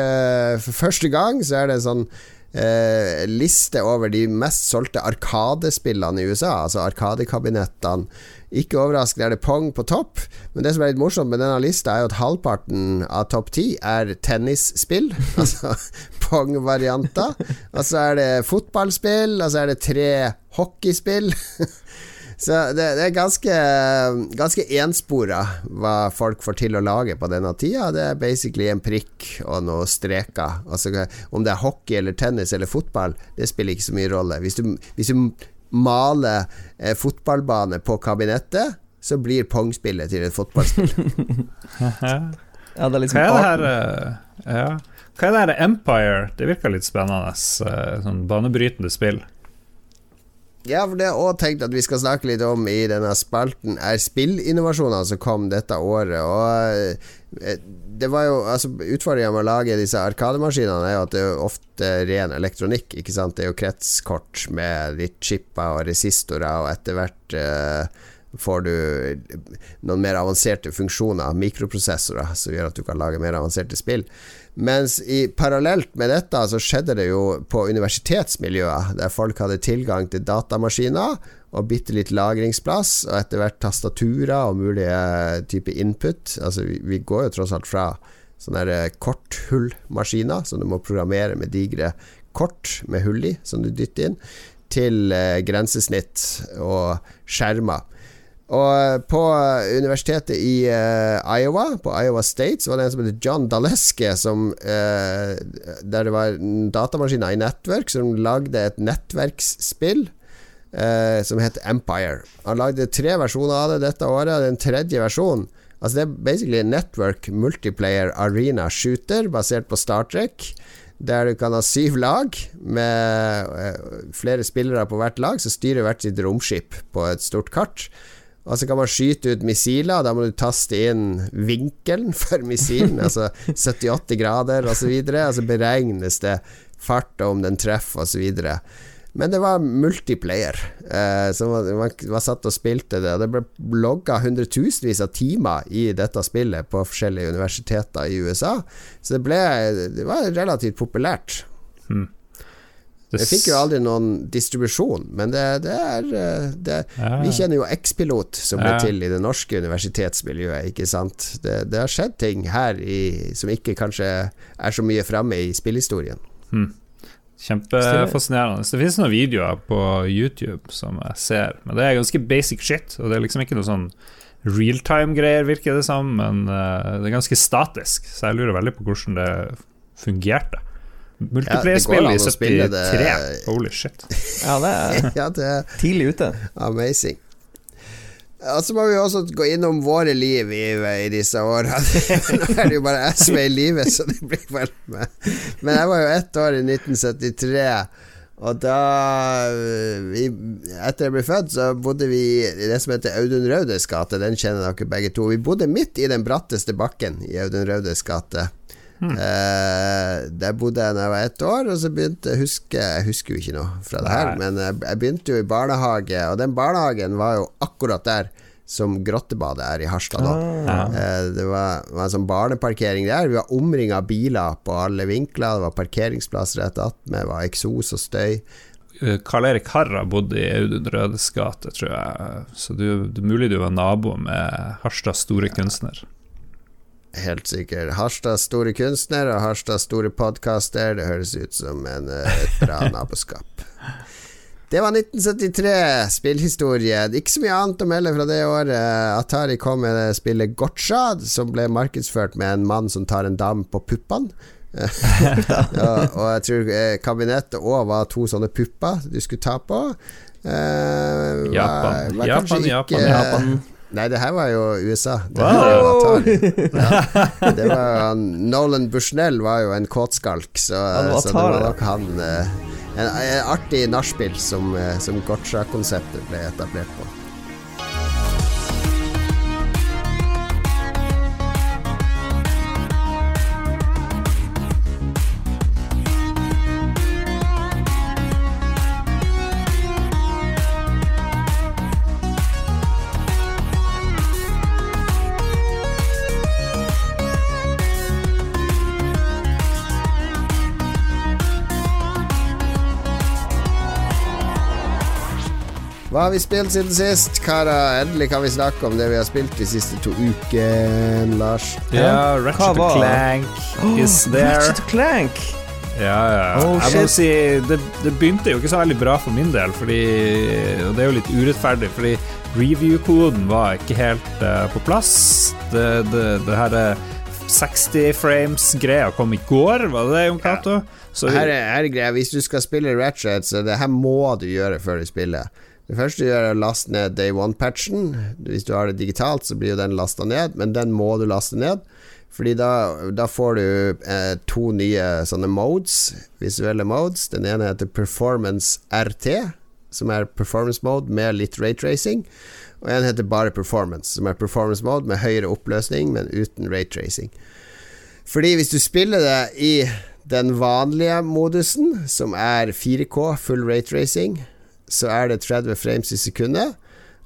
for første gang så er det en sånn eh, liste over de mest solgte arkadespillene i USA. Altså arkadekabinettene. Ikke overraskende er det Pong på topp, men det som er litt morsomt med denne lista, er jo at halvparten av topp ti er tennisspill. Altså Pong-varianter. Og så er det fotballspill, og så er det tre hockeyspill. Så det, det er ganske, ganske enspora hva folk får til å lage på denne tida. Det er basically en prikk og noen streker. Altså, om det er hockey eller tennis eller fotball, det spiller ikke så mye rolle. Hvis du, hvis du maler eh, fotballbane på kabinettet, så blir pongspillet til et fotballspill. Ja, det er liksom Hva er sånn det her eh, ja. Hva er det her Empire? Det virker litt spennende. eh, Sånn banebrytende spill. Ja, for det er også tenkt at vi skal snakke litt om i denne spalten, er spillinnovasjoner som kom dette året. Og eh, det var jo Altså, utfordringa med å lage disse arkademaskinene er jo at det er ofte ren elektronikk, ikke sant. Det er jo kretskort med litt chipper og resistorer, og etter hvert eh, får du noen mer avanserte funksjoner, mikroprosessorer, som gjør at du kan lage mer avanserte spill. Mens i parallelt med dette så skjedde det jo på universitetsmiljøet, der folk hadde tilgang til datamaskiner og bitte litt lagringsplass, og etter hvert tastaturer og mulige type input. Altså, vi, vi går jo tross alt fra Sånne eh, korthullmaskiner som du må programmere med digre kort med hull i, som du dytter inn, til eh, grensesnitt og skjermer. Og eh, på universitetet i uh, Iowa, på Iowa State, så var det en som heter John Daleske, som uh, Der det var datamaskiner i nettverk som lagde et nettverksspill Uh, som het Empire. Han lagde tre versjoner av det dette året, og den tredje versjonen Altså Det er basically en network multiplayer arena shooter basert på Star Trek. Der du kan ha syv lag med eh, flere spillere på hvert lag, som styrer hvert sitt romskip på et stort kart. Og så kan man skyte ut missiler, da må du taste inn vinkelen for missilen, altså 78 grader osv. Og, så videre, og så beregnes det fart og om den treffer osv. Men det var multiplayer, eh, så man, man var satt og spilte det. Og det ble logga hundretusenvis av timer i dette spillet på forskjellige universiteter i USA. Så det ble Det var relativt populært. Det fikk jo aldri noen distribusjon, men det, det er eh, det, Ja. Vi kjenner jo X-pilot, som ble Ja. til i det norske universitetsmiljøet, ikke sant. Det, det har skjedd ting her i, som ikke kanskje er så mye framme i spillhistorien. Kjempefascinerende. Det finnes noen videoer på YouTube som jeg ser, men det er ganske basic shit. Og det er liksom ikke noe sånn realtime-greier, virker det som, men eh, det er ganske statisk, så jeg lurer veldig på hvordan det fungerte. Multiplayer-spill i å spille 73, det- holy shit. Ja, det er Ja, det er tidlig ute. amazing. Og så må vi også gå innom våre liv i, i disse åra. Nå er det jo bare jeg som er i live, så det blir vel med. Men jeg var jo ett år i 1973. Og da vi, Etter jeg ble født, så bodde vi i det som heter Audun Raudes gate. Den kjenner dere begge to. Vi bodde midt i den bratteste bakken i Audun Raudes gate. Eh, der bodde jeg da jeg var ett år, og så begynte jeg huske Jeg husker jo ikke noe fra det her, Nei. men jeg, jeg begynte jo i barnehage, og den barnehagen var jo akkurat der som Grottebadet er i Harstad Ah. Eh, det var, var en sånn barneparkering der. Vi var omringa av biler på alle vinkler. Det var parkeringsplass rett attmed, det var eksos og støy. Eh, Karl Erik Harra bodde i Audun Rødes gate, tror jeg, så det er mulig du var nabo med Harstads store kunstner. Helt sikkert. Harstads store kunstner og Harstads store podkaster. Det høres ut som en, eh, et bra naboskap. Det var 1973, spillhistorie. Ikke så mye annet å melde fra det året. Atari kom med det spillet Gotshad, som ble markedsført med en mann som tar en dam på puppene. ja, og jeg tror eh, kabinettet òg var to sånne pupper du skulle ta på. Uh, var- Japan. var Japan, ikke, Japan, Japan. Nei, det her var jo USA. Det wow! var. Ja. Det var Nolan Bushnell var jo en kåtskalk, så, så det var nok han eh, En, en artig nachspiel som, eh, som Gotcha-konseptet ble etablert på. Hva har vi spilt siden sist? Karer, endelig kan vi snakke om det vi har spilt de siste to ukene, Lars. Ja, Ratchet var- Clank is there. Ratchet Clank! Ja, ja. Oh, jeg må si det, det begynte jo ikke så veldig bra for min del, fordi Og det er jo litt urettferdig, fordi review-koden var ikke helt uh, på plass. Det, det, det her er 60 frames-greia kom i går, var det det, Jon Cato? Ja. Her er, her er greia, hvis du skal spille Ratchet, så det her må du gjøre før du spiller. Det første du gjør, er å laste ned Day One-patchen. Hvis du har det digitalt, så blir jo den lasta ned, men den må du laste ned. Fordi da, da får du eh, to nye sånne modes, visuelle modes. Den ene heter Performance RT, som er performance mode med litt rate racing. Og en heter bare Performance, som er performance mode med høyere oppløsning, men uten rate racing. Fordi hvis du spiller det i den vanlige modusen, som er 4K full rate-racing, så er det 30 frames i sekundet.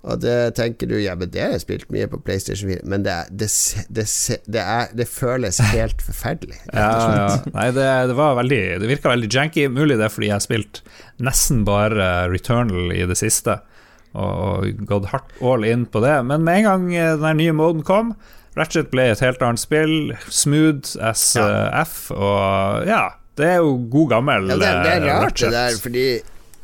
Og det tenker du Ja, men det har jeg spilt mye på PlayStation 4, men det, er, det, det, det, er, det føles helt forferdelig. Ja, ja. Nei, det, det var veldig Det virka veldig janky. Mulig det er fordi jeg har spilt nesten bare Returnal i det siste, og, gått hardt all in på det. Men med en gang eh, den nye moden kom, Ratchet ble et helt annet spill. Smooth SF, ja. Og ja, det er jo god gammel Ja, det, det er eh, rart Ratchet. det der, fordi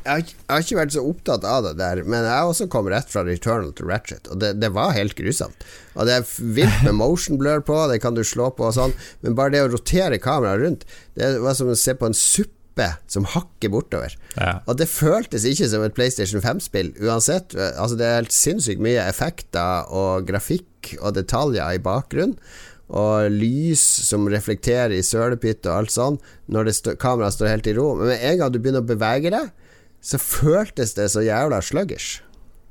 jeg har, ikke- vært så opptatt av det der, men jeg også kom rett fra Returnal til Ratchet, og det, det var helt grusomt. Og det er vilt med motion blur på, det kan du slå på og sånn, men bare det å rotere kameraet rundt, det var som å se på en suppe som hakker bortover. Ja. Og det føltes ikke som et PlayStation 5-spill uansett. Altså Det er helt sinnssykt mye effekter og grafikk og detaljer i bakgrunnen. Og lys som reflekterer i sølepytt og alt sånn når det kameraet står helt i ro. Men med en gang du begynner å bevege deg, så føltes det så jævla sluggish.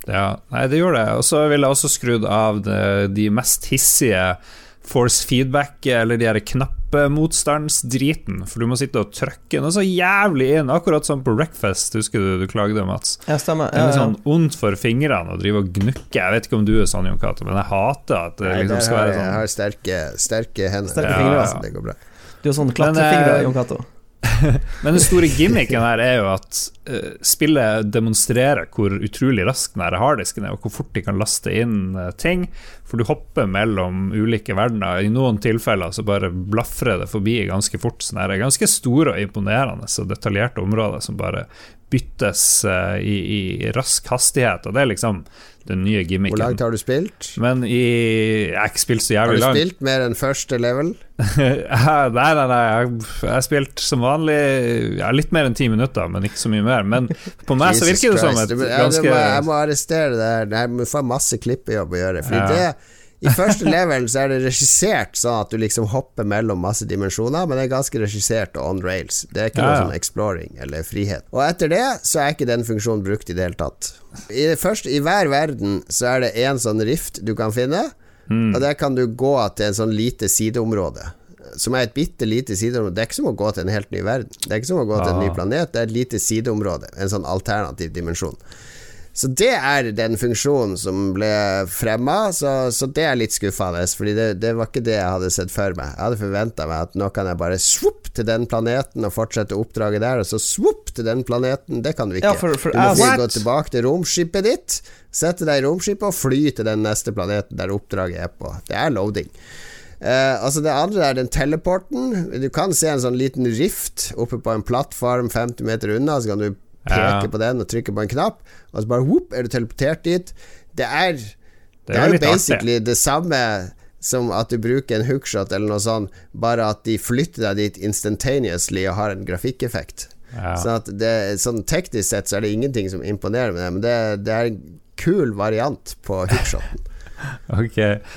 Ja, nei, det gjorde det. Og så ville jeg også skrudd av det, de mest hissige force feedback, eller de her knappemotstandsdriten, for du må sitte og trykke noe så jævlig inn, akkurat som på Wreckfest, husker du du klagde, Mats? Ja, stemmer. Det er Ja, litt sånn ondt for fingrene å drive og gnukke. Jeg vet ikke om du er sånn, Jon Cato, men jeg hater at det Nei, liksom skal har være sånn. jeg har sterke, sterke hender. Sterke fingre, ja. altså. Det går bra. Du har sånn klatrefingre, eh, Jon Cato. Men den store gimmicken her er jo at uh, spillet demonstrerer hvor utrolig rask den harddisken er, og hvor fort de kan laste inn uh, ting. For du hopper mellom ulike verdener. I noen tilfeller så bare blafrer det forbi ganske fort. Sånn her, ganske store og imponerende og detaljerte områder som bare byttes eh, i, i rask hastighet, og det er liksom den nye gimmicken. Hvor langt har du spilt? Men i Jeg har ikke spilt så jævlig langt. Har du langt. spilt mer enn første level? nei, nei, nei, jeg har spilt som vanlig ja, litt mer enn ti minutter, men ikke så mye mer. Men på meg så virker det som et ganske Jeg må arrestere det her. Det her må få masse klippejobb å gjøre. Fordi Ja. det I første level så er det regissert sånn at du liksom hopper mellom masse dimensjoner, men det er ganske regissert og on rails. Det er ikke Ja, noe sånn exploring eller frihet. Og etter det så er ikke den funksjonen brukt i det hele tatt. I, første, I hver verden så er det en sånn rift du kan finne, mm. og der kan du gå til en sånn lite sideområde. Som er et bitte lite sideområde. Det er ikke som å gå til en helt ny verden. Det er ikke som å gå til en ny Ah. planet, det er et lite sideområde. En sånn alternativ dimensjon. Så det er den funksjonen som ble fremma, så, så det er litt skuffende. Fordi det, det var ikke det jeg hadde sett for meg. Jeg hadde forventa meg at nå kan jeg bare svopp til den planeten og fortsette oppdraget der, og så svopp til den planeten. Det kan du ikke. Ja, for- for du må gå tilbake til romskipet ditt, sette deg i romskipet og fly til den neste planeten der oppdraget er på. Det er loading. Uh, altså Det andre er den teleporten. Du kan se en sånn liten rift oppe på en plattform 50 meter unna, så kan du peke Ja. på den og trykker på en knapp, og så bare whoop, er du teleportert dit. Det er Det Det er, jo basically artig. det samme som at du bruker en hookshot eller noe sånt, bare at de flytter deg dit instantaneously og har en grafikkeffekt. Ja. Sånn, det, sånn teknisk sett så er det ingenting som imponerer med det, men det, det er en kul variant på hookshoten. Ok,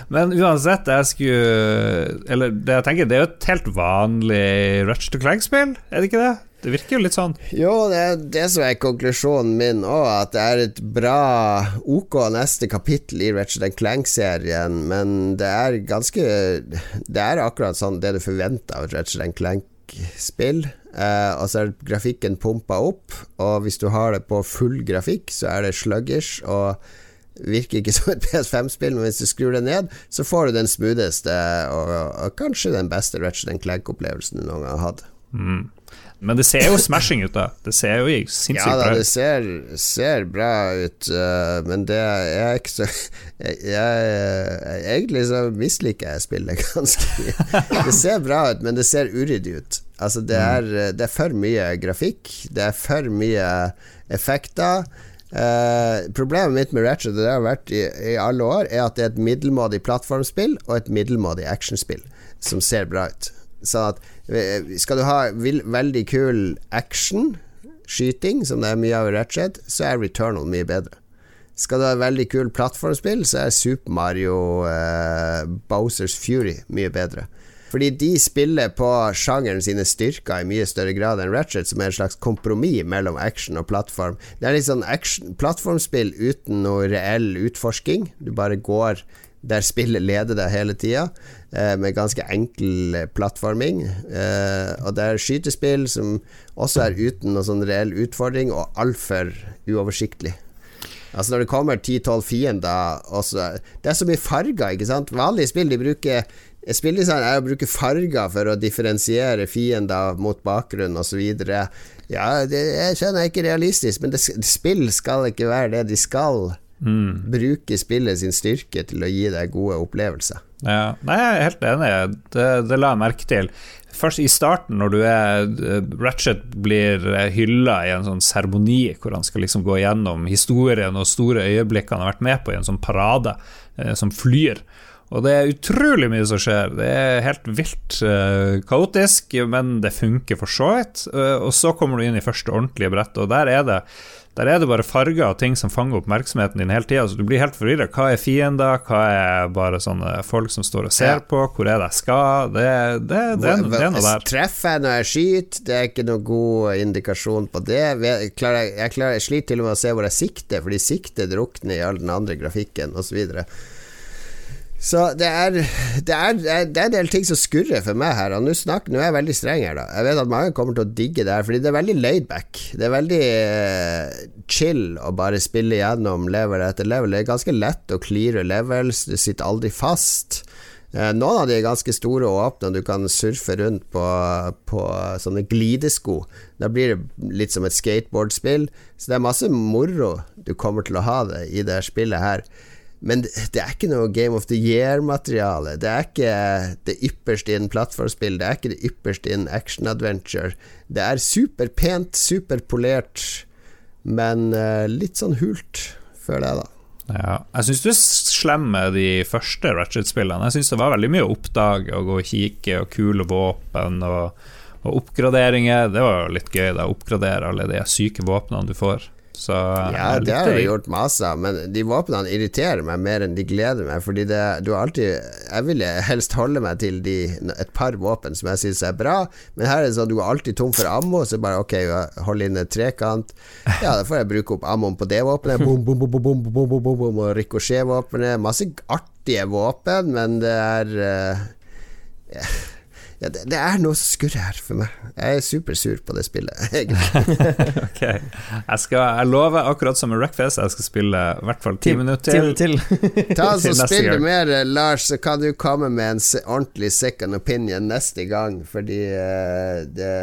Men uansett, jeg skulle Eller det jeg tenker, det er jo et helt vanlig Ratchet Clank-spill, er det ikke det? Det virker jo litt sånn. Jo, det er det som er konklusjonen min òg, at det er et bra OK neste kapittel i Ratchet Clank-serien, men det er ganske Det er akkurat sånn det du forventer av et Ratchet Clank-spill. Eh, og så er grafikken pumpa opp, og hvis du har det på full grafikk, så er det sluggish og virker ikke som et PS5-spill, men hvis du skrur det ned, så får du den smootheste og, og kanskje den beste Ratchet Clank-opplevelsen du noen gang har hatt. Men det ser jo smashing ut, da. Det ser jo sinnssykt Ja da, bra det ser, ser bra ut, uh, men det er ikke så jeg, jeg, Egentlig så misliker jeg spillet ganske mye. Det ser bra ut, men det ser uryddig ut. Altså, det er, det er for mye grafikk, det er for mye effekter. Uh, problemet mitt med Ratchet, det har vært i, i alle år, er at det er et middelmådig plattformspill og et middelmådig actionspill som ser bra ut. Sånn at eh, skal du ha veldig kul action, skyting, som det er mye av i Ratchet, så er Returnal mye bedre. Skal du ha veldig kul plattformspill, så er Super Mario eh, Bowsers Fury mye bedre. Fordi de spiller på sjangeren sine styrker i mye større grad enn Ratchet, som er en slags kompromiss mellom action og plattform. Det er litt sånn action, plattformspill uten noe reell utforsking. Du bare går der spillet leder deg hele tida, eh, med ganske enkel plattforming. Eh, og det er skytespill som også er uten noen sånn reell utfordring, og altfor uoversiktlig. Altså Når det kommer 10-12 fiender også, Det er så mye farger, ikke sant? Vanlige spill de bruker Spilldesign er å bruke farger for å differensiere fiender mot bakgrunn osv. Ja, det jeg skjønner jeg ikke realistisk, men det, spill skal ikke være det. De skal bruke spillet sin styrke til å gi deg gode opplevelser. Ja. Nei, jeg er helt enig. Det, det la jeg merke til. Først i starten, når du er Ratchet blir hylla i en sånn seremoni hvor han skal liksom gå gjennom historien og store øyeblikk han har vært med på i en sånn parade eh, som flyr. Og det er utrolig mye som skjer. Det er helt vilt eh, kaotisk, men det funker for så vidt. Eh, og så kommer du inn i første ordentlige brett, og der er det der er det bare farger og ting som fanger oppmerksomheten din hele tida, så du blir helt forvirra. Hva er fiender, hva er bare sånne folk som står og ser på, hvor er det jeg skal? Det, det, det, det er noe der. Treffer jeg når jeg skyter? Det er ikke noen god indikasjon på det. Jeg, klarer, jeg, klarer, jeg sliter til og med å se hvor jeg sikter, fordi siktet drukner i all den andre grafikken osv. Så, det er, det, er, det er en del ting som skurrer for meg her. Og nå snakker- nå er jeg veldig streng her, da. Jeg vet at mange kommer til å digge det her, fordi det er veldig laidback. Det er veldig eh, chill å bare spille gjennom level etter level. Det er ganske lett å cleare levels, du sitter aldri fast. Eh, Noen av de er ganske store og åpne, og du kan surfe rundt på, på sånne glidesko. Da blir det litt som et skateboardspill. Så det er masse moro du kommer til å ha det i det spillet her. Men det, er ikke noe Game of the Year-materiale. Det er ikke det ypperste innen plattformspill. Det er ikke det ypperste innen action-adventure. Det er superpent, superpolert, men eh, litt sånn hult, føler jeg, da. Ja. Jeg syns du er slem med de første Ratchet-spillene. Jeg syns det var veldig mye å oppdage og gå og kikke, og kule våpen og, og oppgraderinger. Det var jo litt gøy, da. Oppgradere alle de syke våpnene du får. Så ja, det har jeg gjort masse av, men de våpnene irriterer meg mer enn de gleder meg. Fordi det, du har alltid Jeg ville helst holde meg til de, et par våpen som jeg syns er bra, men her er det sånn at du er alltid tom for ammo, så bare ok, hold inne trekant. Ja, da får jeg bruke opp ammoen på det våpenet. Bom, bom, bom, bom, bom, bom, bom, bom, og rikosjettvåpenet. Masse artige våpen, men det er uh, yeah ja, det, det er noe som skurrer her for meg. Jeg er supersur på det spillet, egentlig. Ok. Jeg, skal, jeg lover, akkurat som med Wreckfest, jeg skal spille i hvert fall ti minutter til, til. Ta så Spill du mer, eh, Lars, så kan du komme med en ordentlig second opinion neste gang, fordi eh, det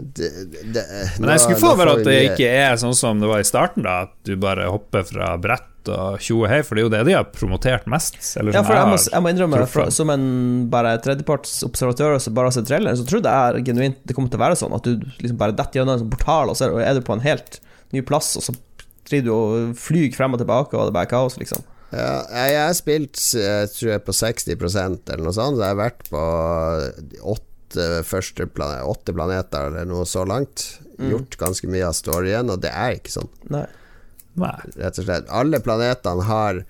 det, det, Men jeg er skuffa over at det ikke er sånn som det var i starten, da at du bare hopper fra brett og tjo hei, for det er jo det de har promotert mest. Eller Ja, for jeg må, jeg må innrømme, for, som en bare tredjeparts observatør som bare har sett traileren, så trodde jeg genuint det kommer til å være sånn at du liksom bare detter gjennom en sånn portal, og så er du på en helt ny plass, og så driver du og flyr frem og tilbake, og det er bare kaos, liksom. Ja, jeg har spilt eh, tror jeg på 60% eller noe sånt. Så jeg har vært på åtte, første plan åtte planeter eller noe så langt. Gjort ganske mye av storyen, og det er ikke sånn. Nei. Nei. rett og slett. Alle planetene har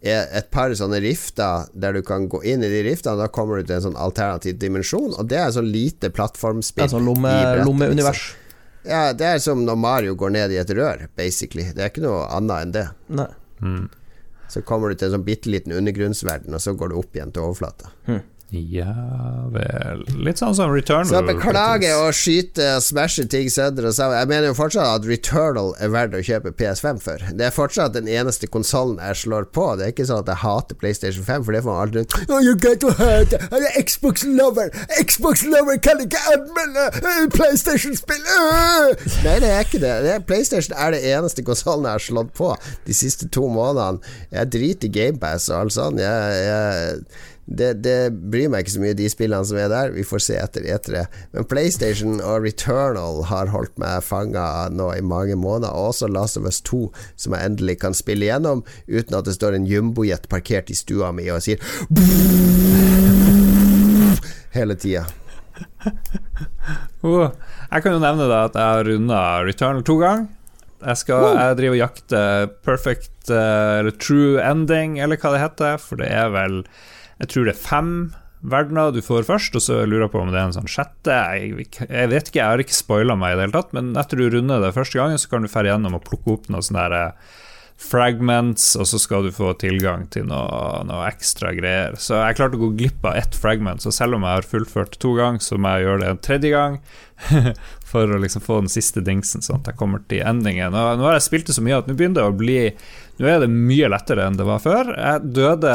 et par sånne rifter der du kan gå inn i de riftene, og da kommer du til en sånn alternativ dimensjon, og det er sånn lite plattformspill. Sånn lomme, i lommeunivers. Liksom. Ja, det er som når Mario går ned i et rør, basically. Det er ikke noe annet enn det. Nei. Så kommer du til en sånn bitte liten undergrunnsverden, og så går du opp igjen til overflata. Ja vel Litt sånn som Returnal. Så beklager å skyte og smashe ting sønder og sammen. Jeg mener jo fortsatt at Returnal er verdt å kjøpe PS5 for. Det er fortsatt den eneste konsollen jeg slår på. Det er ikke sånn at jeg hater PlayStation 5, for det får man aldri oh, You get to hurt I'm an Xbox lover! Xbox lover kan ikke anmelde eh, PlayStation-spill! Øh! Nei, det er ikke det. det er, PlayStation er det eneste konsollen jeg har slått på de siste to månedene. Jeg driter i GamePass og alt sånt. Jeg, jeg det, det bryr meg ikke så mye, de spillene som er der. Vi får se etter E3. Men PlayStation og Returnal har holdt meg fanga nå i mange måneder. Og også Last of Us 2, som jeg endelig kan spille gjennom uten at det står en jumbojet parkert i stua mi og sier hele tida. Oh, jeg kan jo nevne da at jeg har runda Returnal to ganger. Jeg, skal, jeg driver og jakter perfect eh, eller true ending, eller hva det heter. For det er vel Jeg tror det er fem verdener du får først, og så lurer jeg på om det er en sånn sjette. Jeg, jeg vet ikke, jeg har ikke spoila meg i det hele tatt, men etter du runder det første gangen, så kan du ferde gjennom og plukke opp noen sånne eh, fragments, og så skal du få tilgang til noe, noe ekstra greier. Så jeg klarte å gå glipp av ett fragment, så selv om jeg har fullført to ganger, så må jeg gjøre det en tredje gang. for å liksom få den siste dingsen, sånn at jeg kommer til endingen. Og nå har jeg spilt det så mye at nå begynner det å bli Nå er det mye lettere enn det var før. Jeg døde,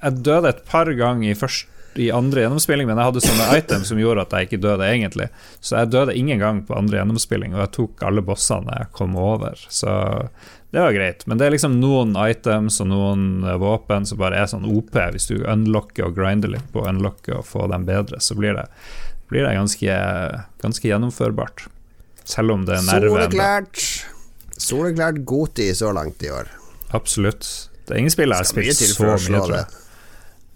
jeg døde et par ganger i først, i andre gjennomspilling, men jeg hadde sånne items som gjorde at jeg ikke døde egentlig. Så jeg døde ingen gang på andre gjennomspilling, og jeg tok alle bossene jeg kom over. Så det var greit. Men det er liksom noen items og noen eh, våpen som bare er sånn OP. Hvis du unlocker og grinder litt på å unlocke og få dem bedre, så blir det, blir det ganske, ganske gjennomførbart. Selv om det er nerve. Soleklart. Soleklart Goti så langt i år. Absolutt. Det er ingen spill jeg har spilt så mye, slå tror jeg.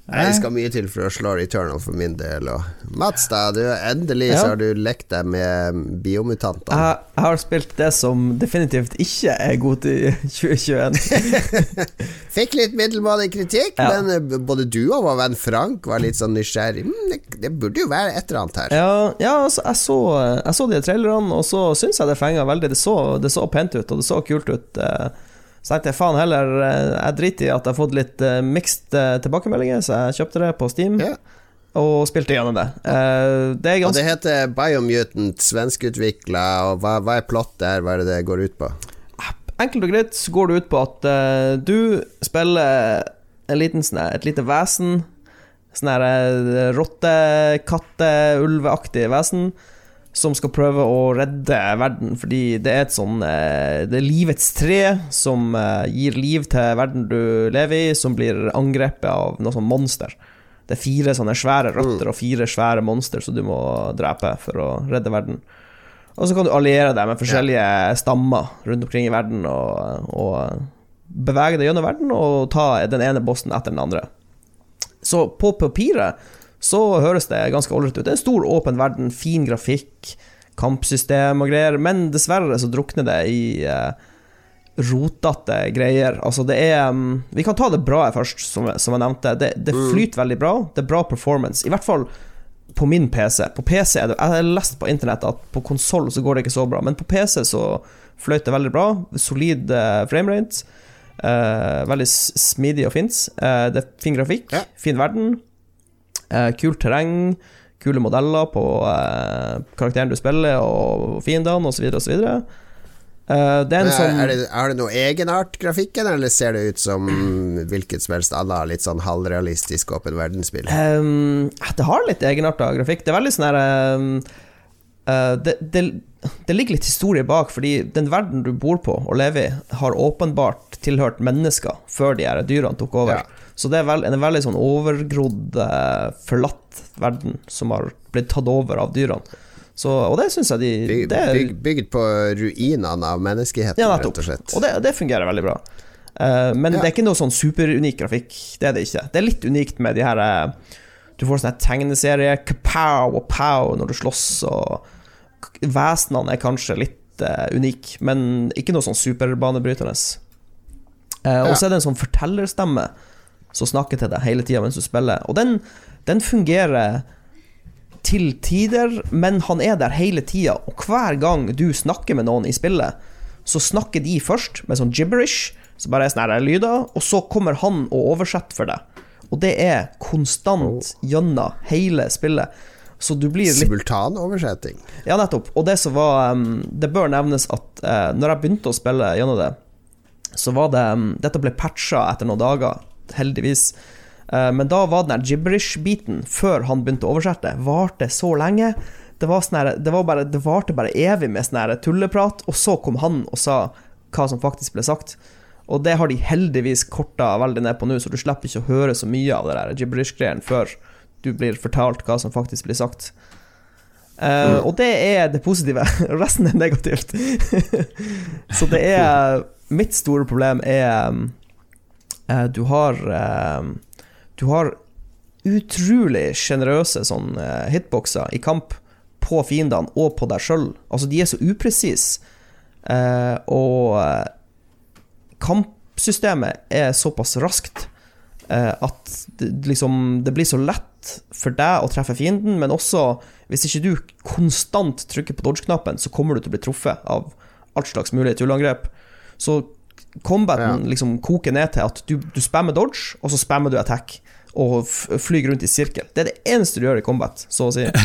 Nei, det skal mye til for å slå Returnal for min del. Og Mats, da. Du, endelig Ja. så har du lekt deg med biomutantene. Jeg, jeg har spilt det som definitivt ikke er god til 2021. Fikk litt middelmådig kritikk, Ja. men eh, både du og vår venn Frank var litt sånn nysgjerrig. Mm, det, det burde jo være et eller annet her. Ja, ja altså, jeg så, jeg så de trailerne, og så syns jeg det fenga veldig. Det så, det så pent ut, og det så kult ut. eh. Så tenkte jeg faen heller, eh, jeg driter i at jeg har fått litt uh, mixed eh, tilbakemeldinger, så jeg kjøpte det på Steam Yeah. og spilte gjennom det. Uh, det Og det heter Biomutant, svenskutvikla, og hva, hva er plott der? Hva er det det går ut på? Enkelt og greit så går det ut på at uh, du spiller en liten, sånn et lite vesen. Sånn her eh, rotte, katte, ulveaktig vesen. Som skal prøve å redde verden, fordi det er et sånn eh, Det er livets tre som eh, gir liv til verden du lever i, som blir angrepet av noe sånn monster. Det er fire sånne svære røtter og fire svære monster som du må drepe for å redde verden. Og så kan du alliere deg med forskjellige stammer rundt omkring i verden og, og bevege deg gjennom verden og ta den ene bossen etter den andre. Så på papiret så høres det ganske ålreit ut. Det er en stor, åpen verden, fin grafikk, kampsystem og greier, men dessverre så drukner det i eh, rotete greier. Altså, det er um, Vi kan ta det bra først, som, som jeg nevnte. Det, det flyter veldig bra. Det er bra performance. I hvert fall på min PC. På PC er det Jeg har lest på internett at på konsoll så går det ikke så bra, men på PC så fløyt det veldig bra. Solid uh, framerate. Uh, veldig smidig og fint. Uh, det er fin grafikk, Ja. fin verden. Eh, kult terreng. Kule modeller på eh, karakteren du spiller, og fiendene, osv., osv. Uh, det er sånn er, det, har det noe egenart, grafikken, eller ser det ut som hvilket som helst annet litt sånn halvrealistisk åpen verdensspill? Um, det har litt egenarta grafikk. Det er veldig sånn her eh, det, det, det ligger litt historie bak, fordi den verden du bor på og lever i, har åpenbart tilhørt mennesker før de her dyrene tok over. Ja. Så det er vel, en veldig sånn overgrodd, eh, forlatt verden som har blitt tatt over av dyrene. Så, og det syns jeg de Byg, det, er- byg, bygd på ruinene av menneskeheten, ja, rett og slett. Og det, det fungerer veldig bra. Uh, men Ja. det er ikke noe sånn superunik grafikk. Det er det ikke. Det er litt unikt med de her uh, Du får sånne tegneserier, kapow og pow når du slåss, og vesenene er kanskje litt uh, unike, men ikke noe sånn superbanebrytende. Eh, og Ja. så er det en sånn fortellerstemme som snakker til deg hele tida mens du spiller, og den, den fungerer til tider, men han er der hele tida, og hver gang du snakker med noen i spillet, så snakker de først med sånn gibberish, så bare er sånne her lyder, og så kommer han og oversetter for deg. Og det er konstant gjennom hele spillet. Så du blir litt Simultanoversetting. Ja, nettopp. Og det som var um, Det bør nevnes at uh, når jeg begynte å spille gjennom det, så var det um, Dette ble patcha etter noen dager, heldigvis. Uh, men da var den der gibberish-biten, før han begynte å oversette, varte så lenge. Det var sånne, det var bare Det varte bare evig med sånn tulleprat, og så kom han og sa hva som faktisk ble sagt. Og det har de heldigvis korta veldig ned på nå, så du slipper ikke å høre så mye av det der gibberish-greien før du blir fortalt hva som faktisk blir sagt. Eh, Og det er det positive. Resten er negativt. så det er Mitt store problem er um, eh, Du har um, Du har utrolig sjenerøse sånn eh, hitboxer i kamp på fiendene og på deg sjøl. Altså, de er så upresise. Eh, og eh, kampsystemet er såpass raskt eh, at det, liksom, det blir så lett for deg å treffe fienden, men også hvis ikke du konstant trykker på dodge-knappen, så kommer du til å bli truffet av alt slags mulige tulleangrep. Så combaten Ja. liksom koker ned til at du, du spammer dodge, og så spammer du attack. Og flyr rundt i sirkel. Det er det eneste du gjør i combat, så å si.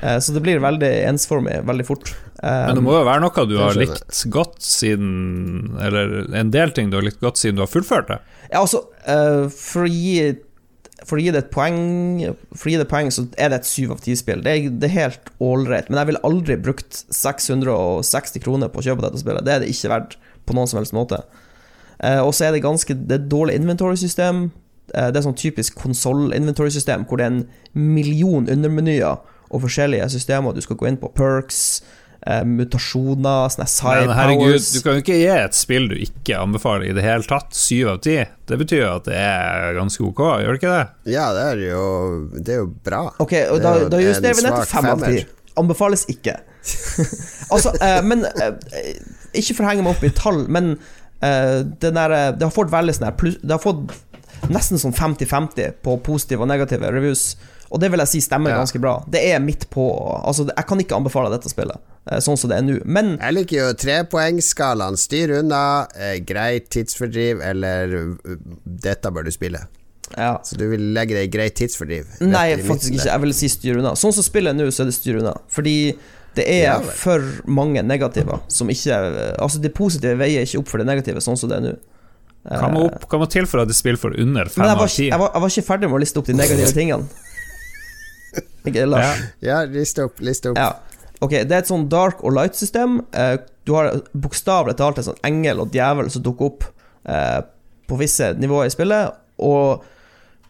Eh, så det blir veldig ensformig veldig fort. Eh, Men det må jo være noe du har likt godt siden Eller en del ting du har likt godt siden du har fullført det. Ja, altså, eh, for å gi For å gi det et poeng, For å gi det et poeng så er det et syv av ti-spill. Det, det er helt ålreit, men jeg ville aldri brukt 660 kroner på å kjøpe dette spillet. Det er det ikke verdt på noen som helst måte. Eh, og så er det ganske Det er dårlig inventory-system. Eh, det er sånn typisk konsoll-inventory-system hvor det er en million undermenyer og forskjellige systemer du skal gå inn på. Perks, eh, mutasjoner, sånne side Men herregud, powers. du kan jo ikke gi et spill du ikke anbefaler i det hele tatt, syv av ti. Det betyr jo at det er ganske ok, gjør det ikke det? Ja, det er jo, det er jo bra. Ok, og da, da justerer vi ned til fem av ti. Anbefales ikke. Altså, eh, men eh, Ikke for å henge meg opp i tall, men eh, den der, eh, det har fått veldig sånn Det har fått nesten sånn 50-50 på positive og negative reviews. Og det vil jeg si stemmer Ja. ganske bra. Det er midt på Altså, jeg kan ikke anbefale dette spillet eh, sånn som det er nå. Men Jeg liker jo trepoengsskalaen. Styr unna, eh, greit tidsfordriv, eller dette bør du spille. ja. Så du vil legge det i greit tidsfordriv? Nei, faktisk ikke. Jeg vil si styr unna. Sånn som spillet nå, så er det styr unna. Fordi det er for mange negativer som ikke Altså, det positive veier ikke opp for det negative, sånn som det er nå. Hva må, opp, hva må til for at et spill får under fem av ti? jeg, var, jeg var ikke ferdig med å liste opp de negative tingene. Ikke, Lars? Ja, liste opp, Liste opp. Ja. Ok, det er et sånn dark og light-system. Eh, Du har bokstavelig talt en sånn engel og djevel som dukker opp eh, på visse nivåer i spillet, og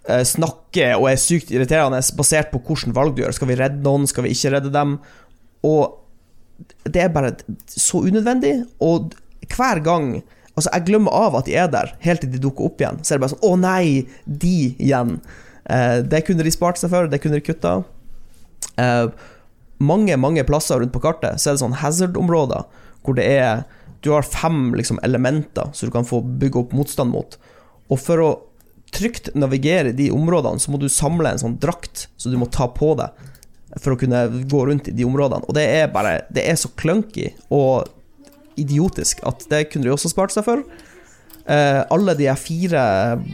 eh, snakker og er sykt irriterende basert på hvilke valg du gjør. Skal vi redde noen, skal vi ikke redde dem? Og det er bare så unødvendig, og hver gang Altså, jeg glemmer av at de er der, helt til de dukker opp igjen. Så er det bare sånn Å nei, de igjen. Eh, det kunne de spart seg for, det kunne de kutta. Eh, mange, mange plasser rundt på kartet Så er det sånn hazard-områder hvor det er Du har fem liksom, elementer som du kan få bygge opp motstand mot. Og for å trygt navigere i de områdene, så må du samle en sånn drakt som du må ta på deg for å kunne gå rundt i de områdene. Og det er bare Det er så clunky og idiotisk at det kunne de også spart seg for. Eh, alle de fire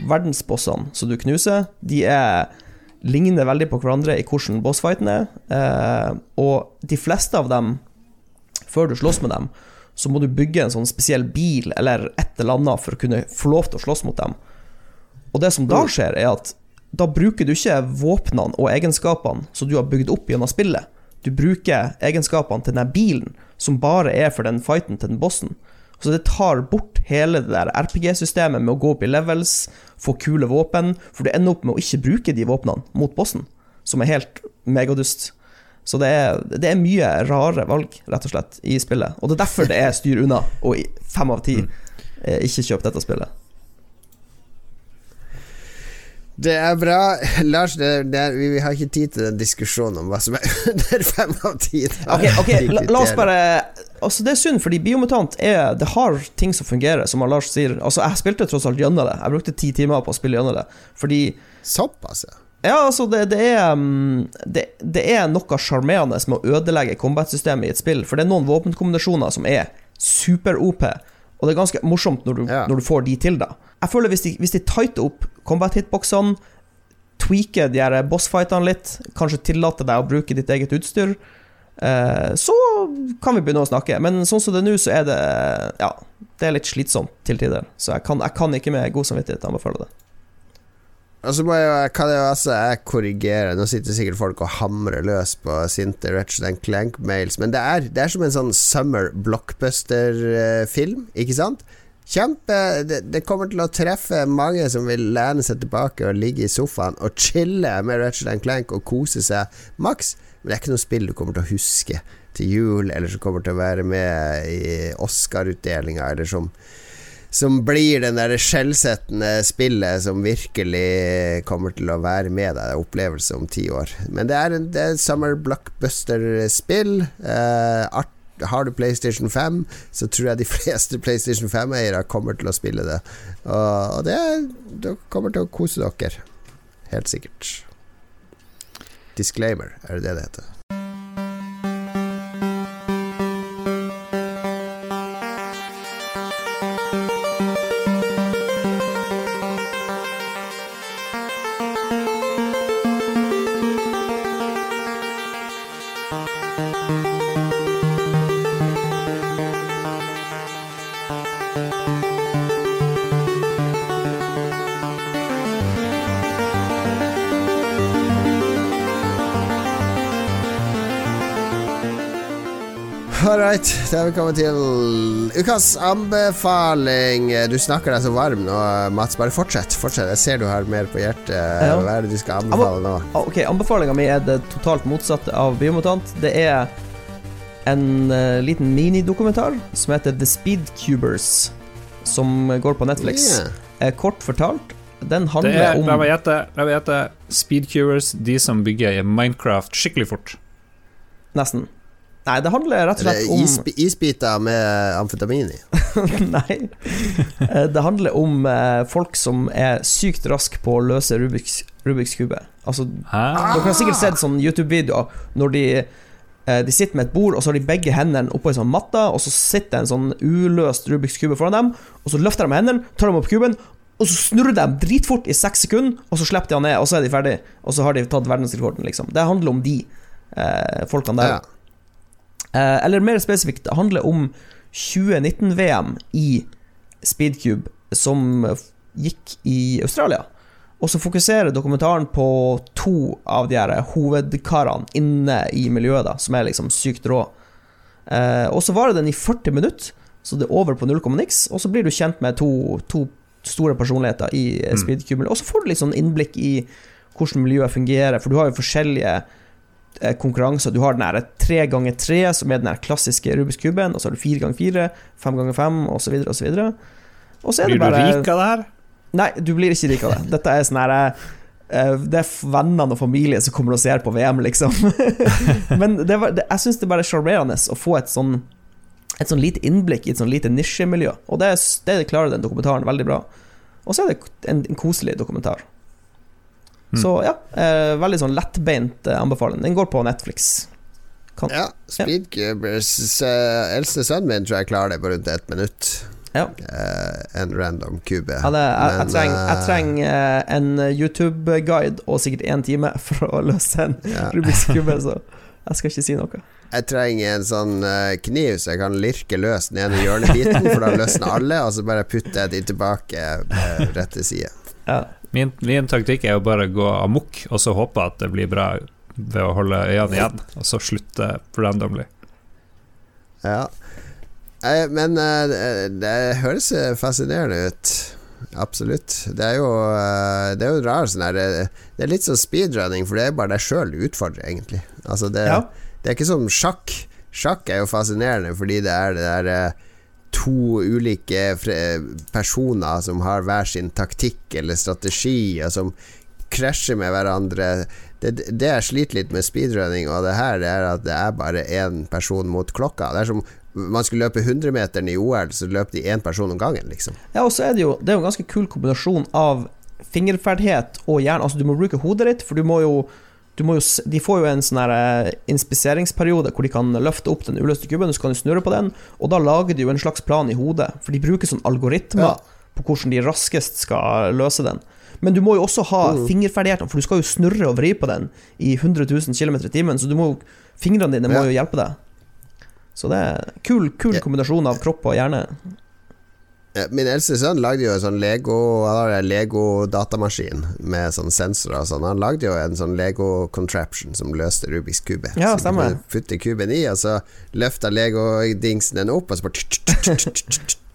verdensbossene som du knuser, de er ligner veldig på hverandre i hvordan bossfighten er. Eh, og de fleste av dem, før du slåss med dem, så må du bygge en sånn spesiell bil eller et eller annet for å kunne få lov til å slåss mot dem. Og det som da skjer, er at da bruker du ikke våpnene og egenskapene som du har bygd opp gjennom spillet. Du bruker egenskapene til den bilen, som bare er for den fighten til den bossen. Så det tar bort hele det der RPG-systemet med å gå opp i levels, få kule våpen, for du ender opp med å ikke bruke de våpnene mot bossen, som er helt megadust. Så det er, det er mye rare valg, rett og slett, i spillet. Og det er derfor det er styr unna, og fem av ti eh, ikke kjøp dette spillet. Det er bra. Lars, det, det er, vi, har ikke tid til den diskusjonen om hva som er under fem av ti. Okay, Ok, ok, la, la oss bare Altså Det er synd, fordi Biomutant er Det har ting som fungerer, som Lars sier. Altså Jeg spilte tross alt gjennom det. Jeg brukte ti timer på å spille gjennom det. Fordi Såpass, ja. Ja, altså, det, det er um, det, det er noe sjarmerende med å ødelegge combat-systemet i et spill. For det er noen våpenkombinasjoner som er super-OP, og det er ganske morsomt når du, Ja. når du får de til, da. Jeg føler hvis de, hvis de tighter opp combat-hitboxene, tweaker de her bossfightene litt, kanskje tillater deg å bruke ditt eget utstyr, eh, så kan vi begynne å snakke. Men sånn som det er nå, så er det Ja, det er litt slitsomt til tider. Så jeg kan, jeg kan ikke med god samvittighet anbefale det. Og så må jeg, kan jeg altså jeg korrigere Nå sitter sikkert folk og hamrer løs på sinte Ratchet Clank-mails, men det er, det er som en sånn summer blockbuster-film, ikke sant? Kjempe det, det kommer til å treffe mange som vil lene seg tilbake og ligge i sofaen og chille med Ratchet Clank og kose seg maks. Men det er ikke noe spill du kommer til å huske til jul, eller som kommer til å være med i Oscar-utdelinga, eller som som blir den der skjellsettende spillet som virkelig kommer til å være med deg, opplevelse om ti år. Men det er en det er summer blockbuster-spill. Eh, har du PlayStation 5, så tror jeg de fleste PlayStation 5-eiere kommer til å spille det. Og, det dere kommer til å kose dere. Helt sikkert. Disclaimer, er det det det heter? Er kommet til ukas anbefaling. Du snakker deg så varm nå, Mats. Bare fortsett. fortsett Jeg ser du har mer på hjertet. Ja. Hva er det du skal anbefale nå? Ah, Ok, Anbefalinga mi er det totalt motsatte av Biomutant. Det er en uh, liten minidokumentar som heter The Speedcubers, som går på Netflix. Yeah. Kort fortalt, den Det handler om la meg gjette, la meg gjette Speedcubers, de som bygger Minecraft skikkelig fort. Nesten. Nei, det handler rett og slett om isbi isbiter med amfetamin i. Nei. Eh, Det handler om eh, folk som er sykt raske på å løse Rubiks, Rubiks kube. Altså, dere har sikkert sett sånne YouTube-videoer når de eh, de sitter med et bord, og så har de begge hendene oppå ei sånn matte, og så sitter en sånn uløst Rubiks kube foran dem, og så løfter de hendene, tar dem opp kuben, og så snurrer de dritfort i seks sekunder, og så slipper de han ned, og så er de ferdig. Og så har de tatt verdensrekorden, liksom. Det handler om de eh, folkene der. Ja. Eh, eller mer spesifikt, det handler om 2019-VM i speedcube som gikk i Australia. Og så fokuserer dokumentaren på to av de her hovedkarene inne i miljøet, da, som er liksom sykt rå. Eh, og så varer den i 40 minutter, så det er over på null komma niks. Og så blir du kjent med to, to store personligheter i mm. speedcube. Og så får du litt sånn innblikk i hvordan miljøet fungerer, for du har jo forskjellige konkurranser. Du har den her tre ganger tre, som er den her klassiske Rubiks kuben, og så har du fire ganger fire, fem ganger fem, osv., osv. Og så er Blir det du bare rik av det her? Nei, du blir ikke rik av det. Dette er sånn her eh, Det er vennene og familie som kommer og ser på VM, liksom. Men det var, det, jeg syns det bare er sjarmerende å få et sånn Et sånn lite innblikk i et sånn lite nisjemiljø. Og det, det klarer den dokumentaren veldig bra. Og så er det en, en koselig dokumentar. Mm. Så ja, eh, veldig sånn lettbeint eh, anbefaling. Den går på Netflix. Kan, Ja, Speedcubers eh, Eldste sønnen min tror jeg klarer det på rundt ett minutt. Ja. Eh, en random kube. Ja, det, jeg, jeg trenger jeg eh, trenger, eh, en YouTube-guide og sikkert én time for å løse en Ja. Rubiks kube, så jeg skal ikke si noe. Jeg trenger en sånn kniv så jeg kan lirke løs den ene hjørnebiten, for da løsner alle, og så bare putter jeg de tilbake rett rette side. Ja. Min, min taktikk er å bare gå amok, og så håpe at det blir bra ved å holde øynene igjen, og så slutte randomly. Ja. Eh, Men eh, det, det høres fascinerende ut. Absolutt. Det er jo eh, Det er jo rar sånn her Det er litt sånn speedrunning, for det er bare deg sjøl du utfordrer, egentlig. Altså det, Ja. det er ikke som sjakk. Sjakk er jo fascinerende fordi det er det der to ulike personer som har hver sin taktikk eller strategi, og som krasjer med hverandre. Det, det jeg sliter litt med speedrunning, og det her er at det er bare én person mot klokka. Det er som man skulle løpe 100-meteren i OL, så løp de én person om gangen, liksom. Ja, og så er det jo Det er jo en ganske kul kombinasjon av fingerferdighet og hjerne. Altså, du må bruke hodet ditt, for du må jo, jo De får jo en sånn her eh, inspiseringsperiode hvor de kan løfte opp den uløste kuben, og så kan de snurre på den, og da lager de jo en slags plan i hodet, for de bruker sånn algoritmer Ja. på hvordan de raskest skal løse den. Men du må jo også ha Mm. fingerferdighetene, for du skal jo snurre og vri på den i 100 000 km i timen, så du må fingrene dine må jo hjelpe deg. Så det er kul, kul kombinasjon av kropp og hjerne. Min eldste sønn lagde jo en sånn Lego Han har en Lego-datamaskin med sånn sensorer og sånn. Han lagde jo en sånn Lego-contraption som løste Rubiks kube. Ja, så stemmer. kunne putte kuben i, og så løfta Lego-dingsen den opp, og så bare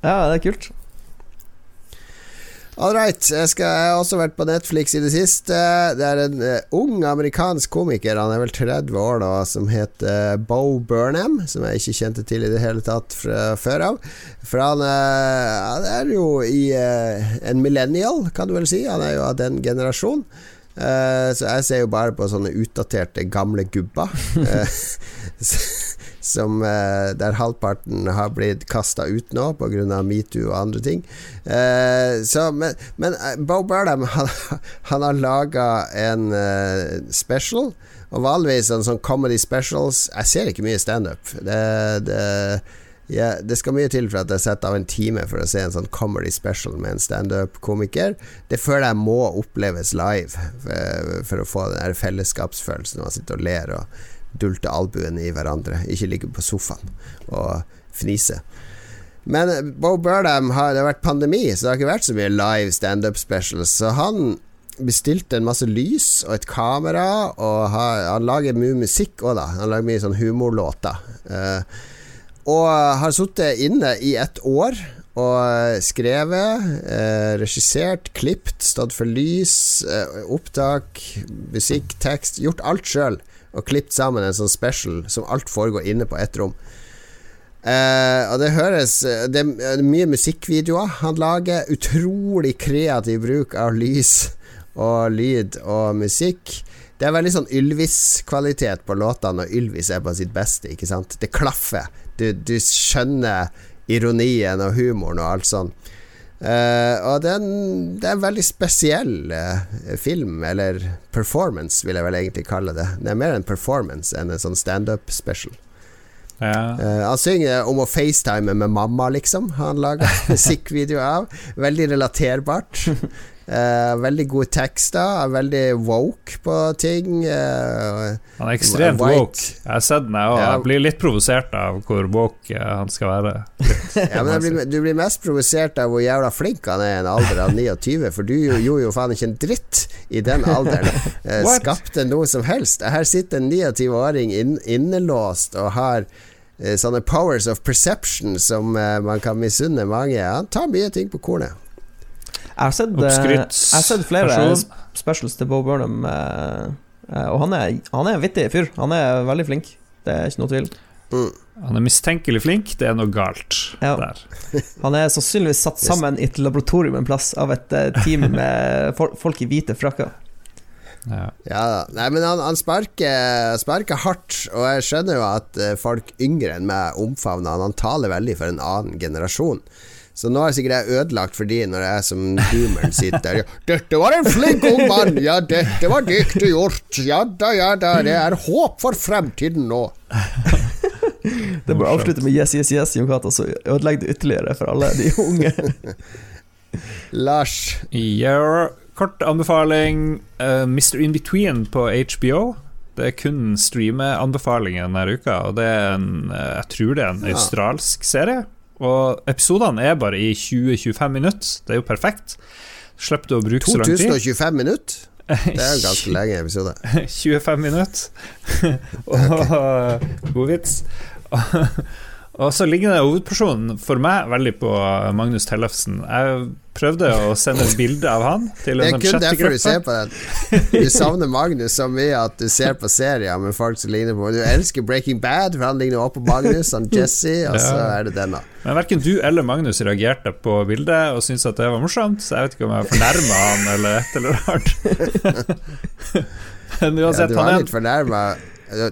Ja, det er kult. All right. Jeg, skal, jeg har også vært på Netflix i det siste. Det er en uh, ung amerikansk komiker, han er vel 30 år nå, som heter Bo Burnham, som jeg ikke kjente til i det hele tatt fra før av. For han, uh, han er jo i en millennial, kan du vel si. Han er jo av den generasjonen. Så jeg ser jo bare på sånne utdaterte, gamle gubber. Som eh, Der halvparten har blitt kasta ut nå pga. metoo og andre ting. Eh, så, men men eh, Bo Burnham han, han har laga en special. Og vanligvis en sånn comedy specials Jeg ser ikke mye standup. Det, det, ja, det skal mye til for at jeg setter av en time for å se en sånn comedy special med en standup-komiker. Det føler jeg må oppleves live for, for å få den der fellesskapsfølelsen når man sitter og ler og dulter albuene i hverandre, ikke ligge på sofaen og fnise. Men Bo Burnham har, det har vært pandemi, så det har ikke vært så mye live standup specials. Så han bestilte en masse lys og et kamera, og har, han lager mye musikk òg, da. Han lager mye sånn humorlåter. Eh, og har sittet inne i et år og skrevet, eh, regissert, klipt, stått for lys, eh, opptak, musikk, tekst. Gjort alt sjøl. Og klippet sammen en sånn special som alt foregår inne på ett rom. Eh, og det høres Det er mye musikkvideoer han lager. Utrolig kreativ bruk av lys og lyd og musikk. Det er veldig sånn Ylvis-kvalitet på låtene, og Ylvis er på sitt beste, ikke sant? Det klaffer. Du, du skjønner ironien og humoren og alt sånn. Eh, og det er, en, det er en veldig spesiell eh, film, eller performance, vil jeg vel egentlig kalle det. Det er mer en performance enn en sånn standup special. Ja. Uh, han synger om å facetime med mamma, liksom. Han lager musikkvideo av. Veldig relaterbart. Eh, veldig gode tekster. er Veldig woke på ting. eh, Han er ekstremt White. woke. Jeg har sett den, jeg òg. Ja. Jeg blir litt provosert av hvor woke eh, han skal være. ja, men blir, du blir mest provosert av hvor jævla flink han er i en alder av 29, for du gjorde jo faen ikke en dritt i den alderen. Eh, skapte noe som helst. Her sitter en 29-åring inn, innelåst og har sånne powers of perception som man kan misunne mange. Han tar mye ting på kornet. Jeg har sett, eh, jeg har sett flere person. specials til Bo Burnham, eh, eh, og han er, han er en vittig fyr. Han er veldig flink. Det er ikke noe tvil. Han er mistenkelig flink, det er noe galt Ja. der. Han er sannsynligvis satt sammen i et laboratorium en plass av et team med folk i hvite frakker. Ja. Ja. Nei, men han, han sparker, sparker hardt, og jeg skjønner jo at folk yngre enn meg omfavner han. Han taler veldig for en annen generasjon. Så nå er sikkert jeg ødelagt for de når jeg som boomeren sitter der. 'Dette var en flink ung mann! Ja, dette var dyktig gjort! Ja da, ja da, det er håp for fremtiden nå!' Det bør avslutte med yes, yes, yes, Jon Cato, så ødelegger du ytterligere for alle de unge. Lars Ja, kort anbefaling. uh, Mr. Inbetween på HBO. Det er kun streameanbefalingen denne uka, og det er en eh, Jeg tror det er en Ja. australsk serie. Og episodene er bare i 20-25 minutter. Det er jo perfekt. Slipper du å bruke så lang tid. 2025 minutter? Det er jo ganske lenge episode. 25 minutter. og god vits. Og så ligner hovedpersonen for meg veldig på Magnus Tellefsen. Jeg prøvde å sende et bilde av han til Det er sånn kun derfor du ser på den. Du savner Magnus så mye at du ser på serier med folk som ligner på Du elsker Breaking Bad, for han ligner også på Magnus, han Jesse, og så er det denne. Men verken du eller Magnus reagerte på bildet og syntes at det var morsomt, så jeg vet ikke om jeg fornærma han eller et eller annet. Men Ja, du var litt fornærma.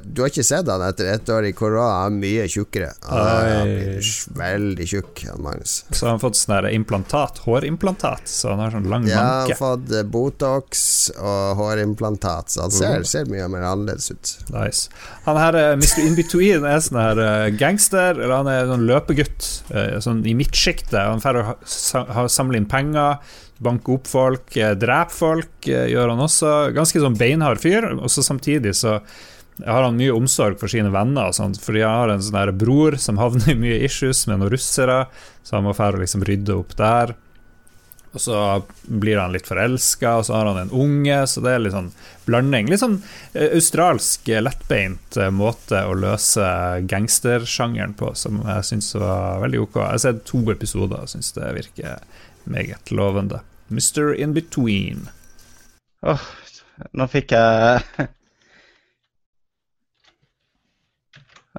Du har ikke sett han etter ett år i korona, han er mye tjukkere. Han er, blir veldig tjukk, han Magnus. så har fått sånn implantat, hårimplantat, så han har sånn lang manke? Ja, han har fått eh, Botox og hårimplantat, så han ser, ser mye mer annerledes ut. Nice. Han her eh, Mr. Inbetween er sånn her eh, gangster, eller han er sånn løpegutt, sånn i midtsjiktet. Han får ha- sa- samle inn penger, banke opp folk, drepe folk, gjør han også. Ganske sånn beinhard fyr, og så samtidig så har han mye omsorg for sine venner, og sånt, fordi han har en sånn der bror som havner i mye issues med noen russere, så han må fære liksom rydde opp der. Og så blir han litt forelska, og så har han en unge, så det er litt sånn blanding. Litt sånn eh, australsk eh, lettbeint eh, måte å løse gangstersjangeren på, som jeg syns var veldig ok. Jeg har sett to episoder og syns det virker meget lovende. Mr. Inbetween. Åh, nå fikk jeg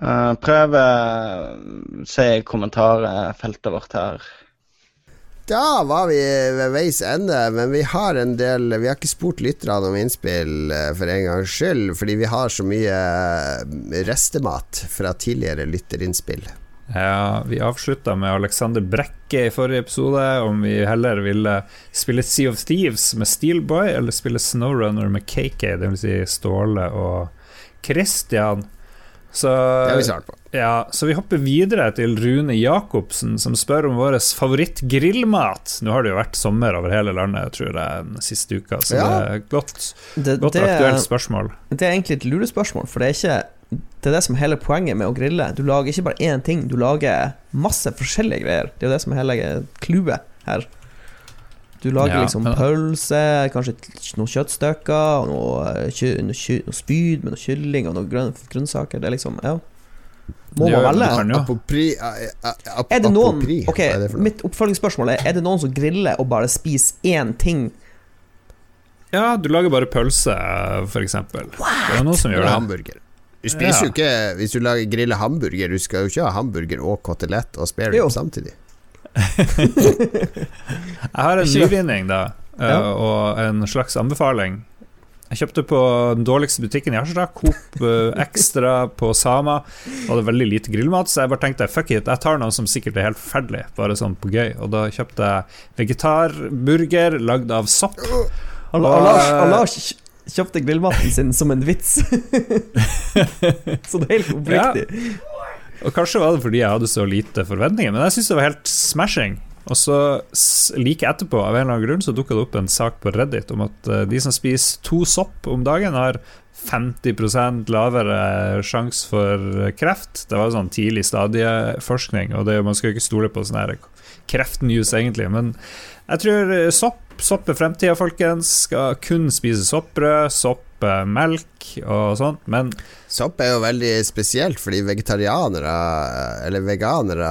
Eh, Prøve å se i kommentarfeltet vårt her. Da var vi ved veis ende, men vi har en del Vi har ikke spurt lytterne om innspill eh, for en gangs skyld, fordi vi har så mye eh, restemat fra tidligere lytterinnspill. Ja, vi avslutta med Alexander Brekke i forrige episode, om vi heller ville spille Sea of Thieves med Steelboy eller spille Snowrunner med KK, dvs. Si Ståle og Christian. Så Det har vi på. Ja, så vi hopper videre til Rune Jacobsen, som spør om vår favorittgrillmat. Nå har det jo vært sommer over hele landet, tror jeg, den siste uka, så Ja. det er et godt, Det, godt det, aktuelt spørsmål. det er egentlig et lurespørsmål, for det er ikke Det er det som er hele poenget med å grille. Du lager ikke bare én ting, du lager masse forskjellige greier. Det er jo det som er hele clouet her. Du lager Ja, liksom pølse, kanskje noen kjøttstykker, og noe, ky, noe, noe spyd med noe kylling og noen grøn, grønnsaker. Det er liksom Ja. Må man velge? Apopri, a- ap- Er det noen Ok, mitt oppfølgingsspørsmål er Er det noen som griller og bare spiser én ting? Ja, du lager bare pølse, eksempel. Det er noen som gjør det. hamburger. Du spiser Ja. jo ikke Hvis du lager griller hamburger, du skal jo ikke ha hamburger og kotelett og spare samtidig. Jeg har en nyvinning, da, eh, Ja. og en slags anbefaling. Jeg kjøpte på den dårligste butikken i Harstad, Coop eh, Extra på Sama. Hadde veldig lite grillmat, så jeg bare tenkte fuck it, jeg tar noe som sikkert er helt ferdig, bare sånn på gøy. Og da kjøpte jeg vegetarburger lagd av sopp. Og- Lars, kjøpte grillmaten sin som en vits. Så det er helt oppriktig. Og kanskje var det fordi jeg hadde så lite forventninger, men jeg syns det var helt smashing. Og så like etterpå, av en eller annen grunn, så dukka det opp en sak på Reddit om at eh, de som spiser to sopp om dagen, har 50% lavere sjanse for kreft. Det var sånn tidlig stadieforskning, og det, man skal ikke stole på sånne her kreftnews, egentlig. Men jeg tror eh, sopp, sopp er fremtida, folkens. Skal kun spise soppbrød, sopp, eh, melk og sånt. Men Sopp er jo veldig spesielt, fordi vegetarianere, eller veganere,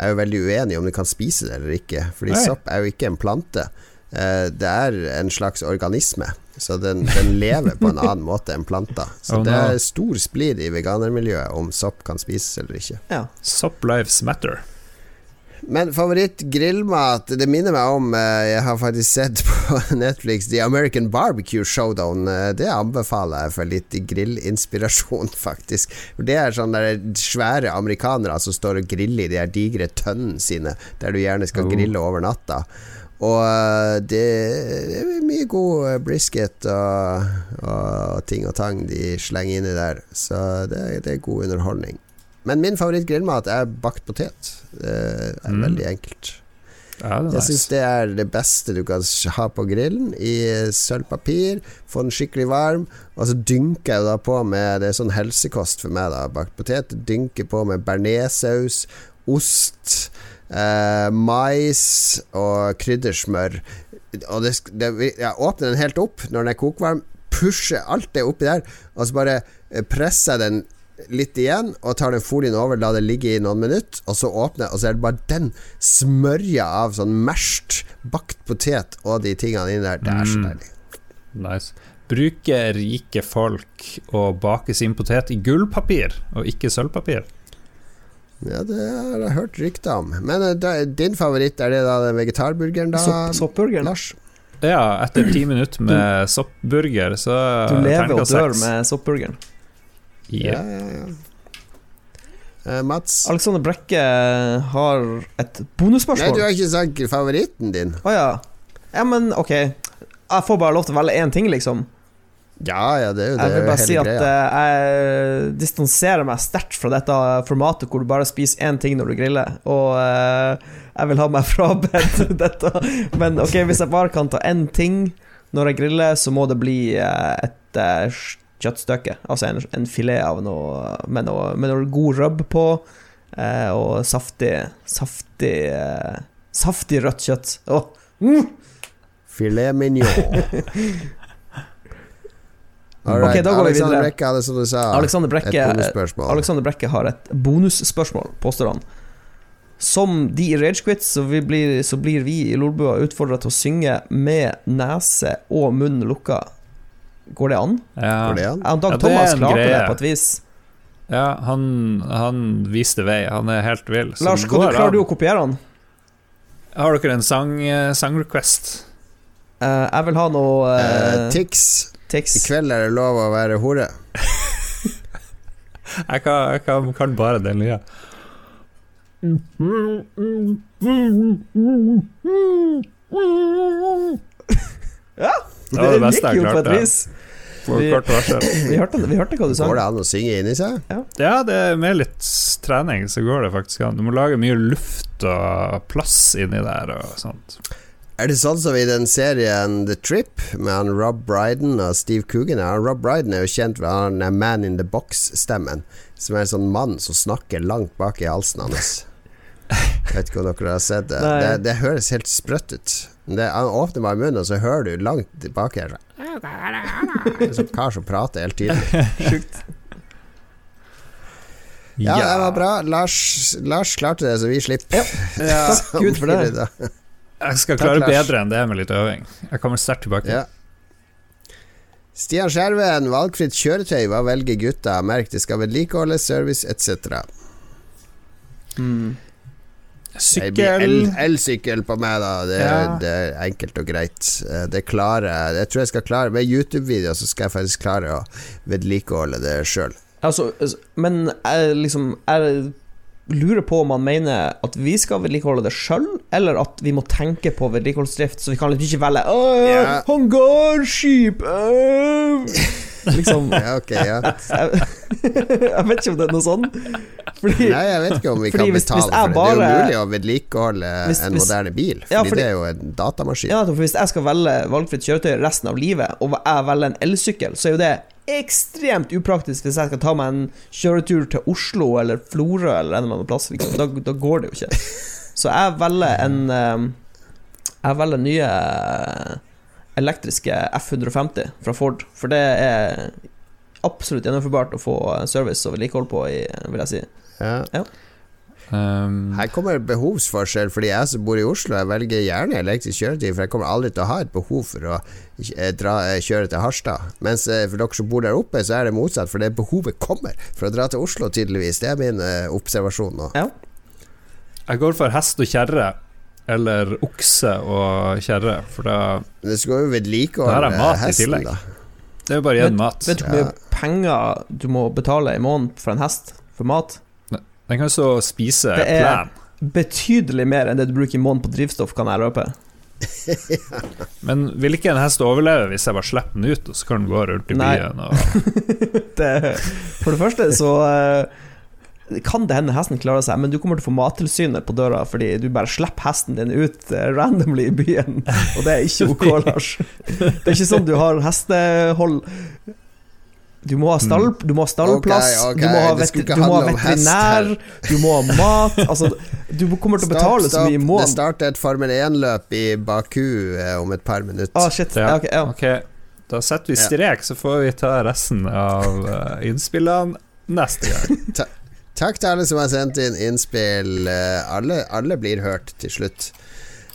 er jo veldig uenige om de kan spise det eller ikke. Fordi Nei. sopp er jo ikke en plante. Eh, Det er en slags organisme, så den, den lever på en annen måte enn planter. Så Oh, det er stor splid i veganermiljøet om sopp kan spises eller ikke. Ja. sopp lives matter. Men favoritt-grillmat Det minner meg om eh, Jeg har faktisk sett på Netflix The American Barbecue Showdown. Eh, Det anbefaler jeg for litt grillinspirasjon, faktisk. Det er sånne svære amerikanere som står og griller i de her digre tønnene sine, der du gjerne skal Oh. grille over natta. Og eh, det er mye god brisket og, og ting og tang de slenger inni der. Så det, det er god underholdning. Men min favoritt-grillmat er bakt potet. Det er Mm. veldig enkelt. Ja, Jeg syns det er det beste du kan ha på grillen, i sølvpapir. Få den skikkelig varm, og så dynker jeg da på med Det er sånn helsekost for meg, da. Bakt potet. Dynker på med bearnéssaus, ost, eh, mais og kryddersmør. Og det, det, jeg åpner den helt opp når den er kokvarm, pusher alt det oppi der, og så bare eh, presser jeg den litt igjen, og tar den folien over, la det ligge i noen minutter, og så åpner jeg, og så er det bare den smørja av sånn mesht bakt potet og de tingene inni der. Det er så Mm. deilig. Nice. Bruker rike folk å bake sin potet i gullpapir og ikke sølvpapir? Ja, det har jeg hørt rykter om. Men eh, da, din favoritt, er det da den vegetarburgeren, da? Sopp, soppburgeren. Lars? Ja, etter ti minutter med soppburger, så Du lever og dør med soppburgeren. Ja, Yeah. ja, ja. Eh, Mats? Alexander Brekke har et Nei, du har ikke sagt favoritten din. Å ja. Ja, men ok. Jeg får bare lov til å velge én ting, liksom. Ja, ja, det er jo det Jeg vil bare si at eh, jeg distanserer meg sterkt fra dette formatet hvor du bare spiser én ting når du griller, og uh, jeg vil ha meg frabedt dette. Men ok, hvis jeg bare kan ta én ting når jeg griller, så må det bli uh, et eh, kjøttstykke. Altså en, en filet av noe med, noe med noe god rub på, eh, og saftig Saftig eh, Saftig rødt kjøtt. Oh. mm. Filet mignon. All Ok, right. da går vi Alexander videre. Brekke hadde, som du sa, Alexander et Brekke bonusspørsmål. Alexander Brekke har et bonusspørsmål, påstår han. Som de i Ragequit, så, blir, så blir vi i Lolbua utfordra til å synge med nese og munn lukka. Går det an? Ja. Går det an? Ja, Dag Ja, Thomas en klarte det på et vis. ja, han, han viste vei. Han er helt vill. Lars, det går du, klarer du å kopiere han? Har dere en sang, eh, sangrequest? Uh, jeg vil ha noe uh, uh, Tix, Tix. i kveld er det lov å være hore. Jeg kan, jeg kan, kan bare den linja. Ja, Det var det jeg gikk jo på et vis. På Vi- Vi hørte, vi hørte hva du sa. Går det an å synge inni seg? Ja, det er med litt trening så går det faktisk an. Du må lage mye luft og plass inni der og sånt. Er det sånn som i den serien The Trip med han Rob Bryden og Steve Coogan? Han Rob Bryden er jo kjent ved han er Man in the Box-stemmen, som er en sånn mann som snakker langt bak i halsen hans. Jeg vet ikke om dere har sett det. Det, det høres helt sprøtt ut. Det, han åpner bare munnen, og så hører du langt tilbake her er en sånn kar som prater hele tiden. Sjukt. Ja, det var bra. Lars, Lars klarte det, så vi slipper. Ja, Gud for det. Da. Jeg skal klare Takk, bedre enn det med litt øving. Jeg kommer sterkt tilbake. Ja. Stian Skjerven, valgfritt kjøretøy. Hva velger gutta? Merk det skal vedlikeholdes, service etc. Mm. Sykkel el- Elsykkel på meg, da. Det, Ja. det er enkelt og greit. Eh, Det klarer jeg. Jeg tror jeg skal klare Med YouTube-videoer så skal jeg faktisk klare å vedlikeholde det sjøl. Altså, altså, men jeg liksom Jeg lurer på om han mener at vi skal vedlikeholde det sjøl, eller at vi må tenke på vedlikeholdsdrift, så vi kan liksom ikke velge «Åh, Ja. hangarskip øh!» Liksom Ja, ok, ja. jeg, jeg vet ikke om det er noe sånn. Fordi Nei, jeg vet ikke om vi kan hvis- betale hvis for det. Det er jo mulig å vedlikeholde Hvis- en moderne bil, fordi, Ja, fordi- det er jo en datamaskin. Ja, for Hvis jeg skal velge valgfritt kjøretøy resten av livet, og jeg velger en elsykkel, så er jo det ekstremt upraktisk hvis jeg skal ta meg en kjøretur til Oslo eller Florø eller en eller annen plass. Liksom. Da, da går det jo ikke. Så jeg velger en eh, Jeg velger nye elektriske F150 fra Ford, for det er absolutt gjennomførbart å få service og vedlikehold på, i, vil jeg si. Ja. um, Her kommer behovsforskjell, fordi jeg som bor i Oslo, jeg velger gjerne elektrisk kjøretøy, for jeg kommer aldri til å ha et behov for å eh, dra, eh, kjøre til Harstad. Mens eh, for dere som bor der oppe, så er det motsatt, for det behovet kommer for å dra til Oslo, tydeligvis. Det er min eh, observasjon nå. Ja. Jeg går for hest og kjerre. Eller okse og kjerre, for da det skal jo vedlikeholde Da er mat i hesten, tillegg. da. Det er jo bare igjen mat. Vet du hvor mye penger du må betale i måneden for en hest for mat? Den kan så spise Det er- plan. Betydelig mer enn det du bruker i måneden på drivstoff, kan jeg røpe. Men vil ikke en hest overleve hvis jeg bare slipper den ut, og så kan den gå rundt i Nei. byen og Det, for det første så eh, kan det hende hesten klarer seg, men du kommer til å få Mattilsynet på døra fordi du bare slipper hesten din ut eh, randomly i byen, og det er ikke ok, Lars. Det er ikke sånn du har hestehold Du må ha, stall, du må ha stallplass, okay, okay. du må ha, vet, du må ha veterinær, du må ha mat Altså, du kommer til å betale så mye i Det måneden. starter et Formel 1-løp i Baku eh, om et par minutter. Ah, shit. Ja, Okay, ja. Ok, da setter vi strek, så får vi ta resten av eh, innspillene neste gang. Takk til alle som har sendt inn innspill. Eh, Alle, alle blir hørt til slutt.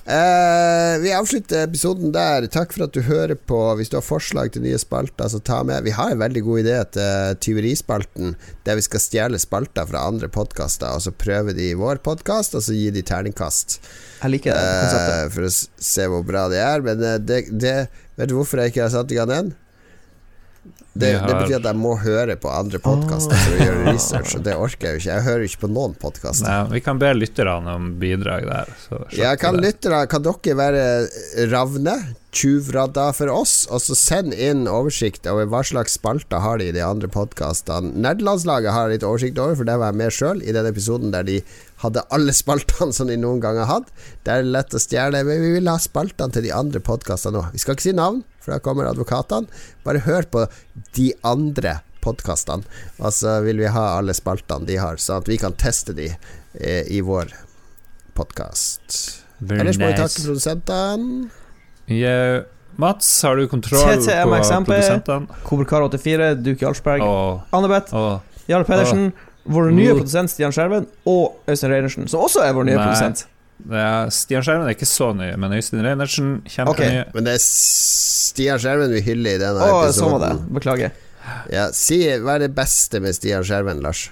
Uh, vi avslutter episoden der. Takk for at du hører på. Hvis du har forslag til nye spalter, så ta med. Vi har en veldig god idé til tyverispalten, der vi skal stjele spalter fra andre podkaster, og så prøve de i vår podkast, og så gi de terningkast. Jeg liker det. Eh, for å se hvor bra det er. Men det, det Vet du hvorfor jeg ikke har satt i gang den? Det, har- det betyr at jeg må høre på andre podkaster for å gjøre research, og det orker jeg jo ikke. Jeg hører ikke på noen podkaster. Vi kan be lytterne om bidrag der. Så Jeg kan det. lyttere, kan dere være ravne, tjuvradda for oss, og så send inn oversikt over hva slags spalter har de i de andre podkastene. Nerdelandslaget har litt oversikt over, for der var jeg med sjøl i den episoden der de hadde alle spaltene som de noen gang har hatt. Det er lett å stjele, men vi vil ha spaltene til de andre podkastene nå. Vi skal ikke si navn, for da kommer advokatene. Bare hør på de andre podkastene, og så vil vi ha alle spaltene de har, sånn at vi kan teste de eh, i vår podkast. Ellers må vi takke produsentene. Yeah. Mats, har du kontroll TTM på eksempel. produsentene? Kobrakar84, Duke Jarlsberg, oh. Annebeth, oh. Jarl Pedersen, vår nye produsent Stian Skjerven, og Øystein Reinersen, som også er vår nye Nei. produsent. Det er Stian Skjermen er ikke så ny, men Øystein Reinertsen Ok. kjempeny. Men det er Stian Skjermen vi hyller i denne sånn det. episoden. Beklager. Ja, si hva er det beste med Stian Skjerven, Lars?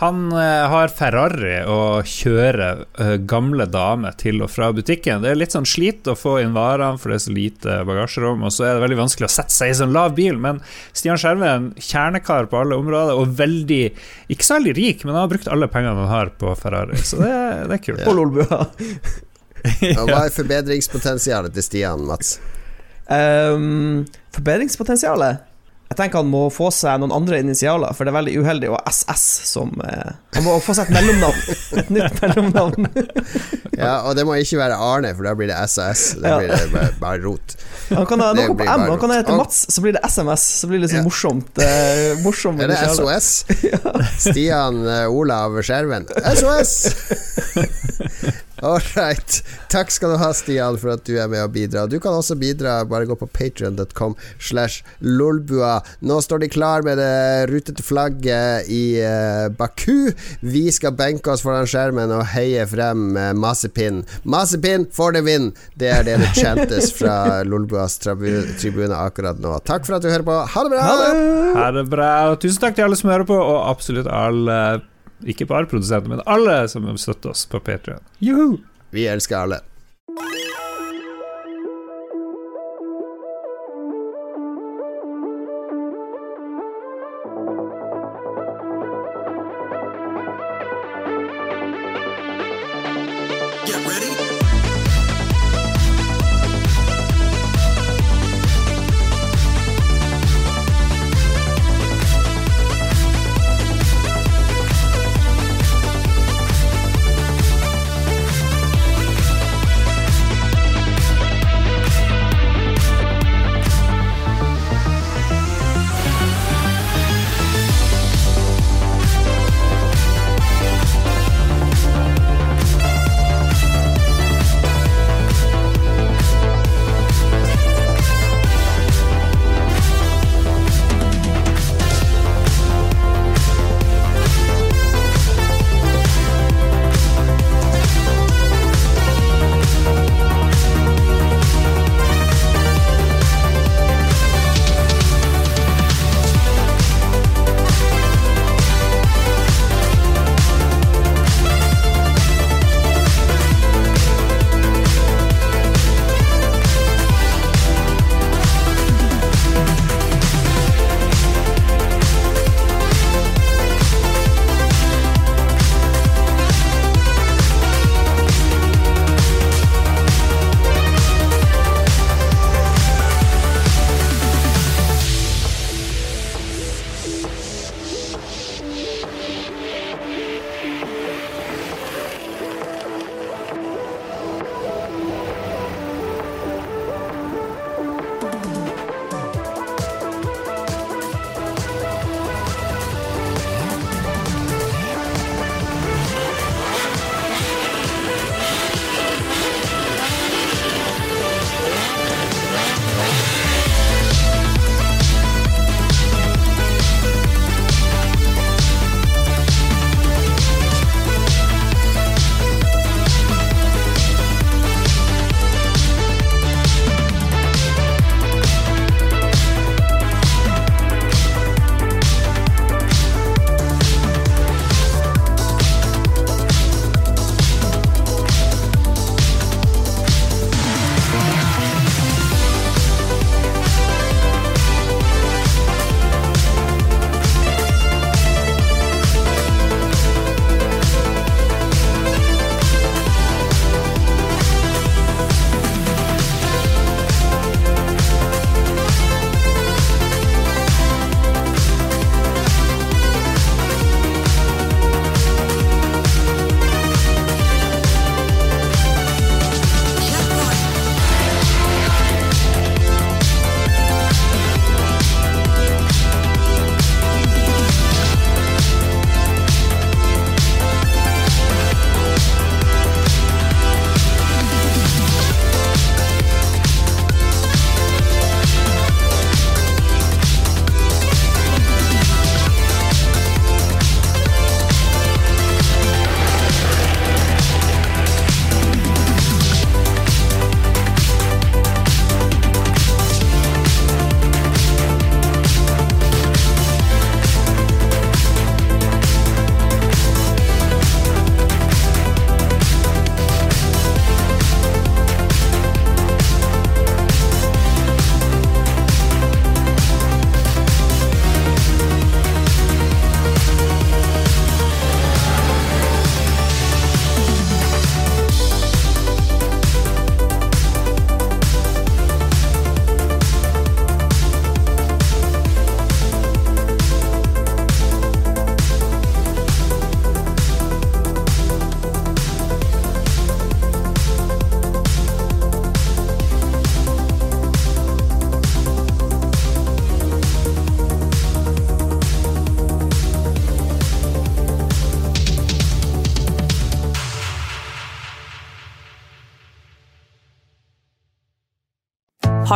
Han eh, har Ferrari og kjører eh, gamle damer til og fra butikken. Det er litt sånn slit å få inn varene, for det er så lite bagasjerom, og så er det veldig vanskelig å sette seg i sånn lav bil. Men Stian Skjerven, er en kjernekar på alle områder, og veldig Ikke så veldig rik, men han har brukt alle pengene han har på Ferrari, så det, det er kult. Og Lolbua. Og hva er forbedringspotensialet til Stian, Mats? Um, forbedringspotensialet? Jeg tenker han må få seg noen andre initialer, for det er veldig uheldig å ha SS som eh, Han må få seg et mellomnavn. Et nytt mellomnavn. Ja, Og det må ikke være Arne, for da blir det SS. Da Ja. blir det bare, bare rot. Han kan ha noe på M, han kan hete Mats, så blir det SMS. Så blir det liksom Ja. morsomt. Eh, morsom Er det. SOS? Stian eh, Olav Skjerven. SOS! Ålreit. Takk skal du ha, Stian, for at du er med og bidrar. Du kan også bidra. Bare gå på patrion.com slash lolbua. Nå står de klar med det rutete flagget i eh, Baku. Vi skal benke oss foran skjermen og heie frem uh, Masipin får for the win! Det er det det chantes fra Lolbuas tribune akkurat nå. Takk for at du hører på. Ha det bra! Ha det bra. Tusen takk til alle som hører på, og absolutt alle, ikke bare produsenter, men alle som støtter oss på Patreon. Vi elsker alle.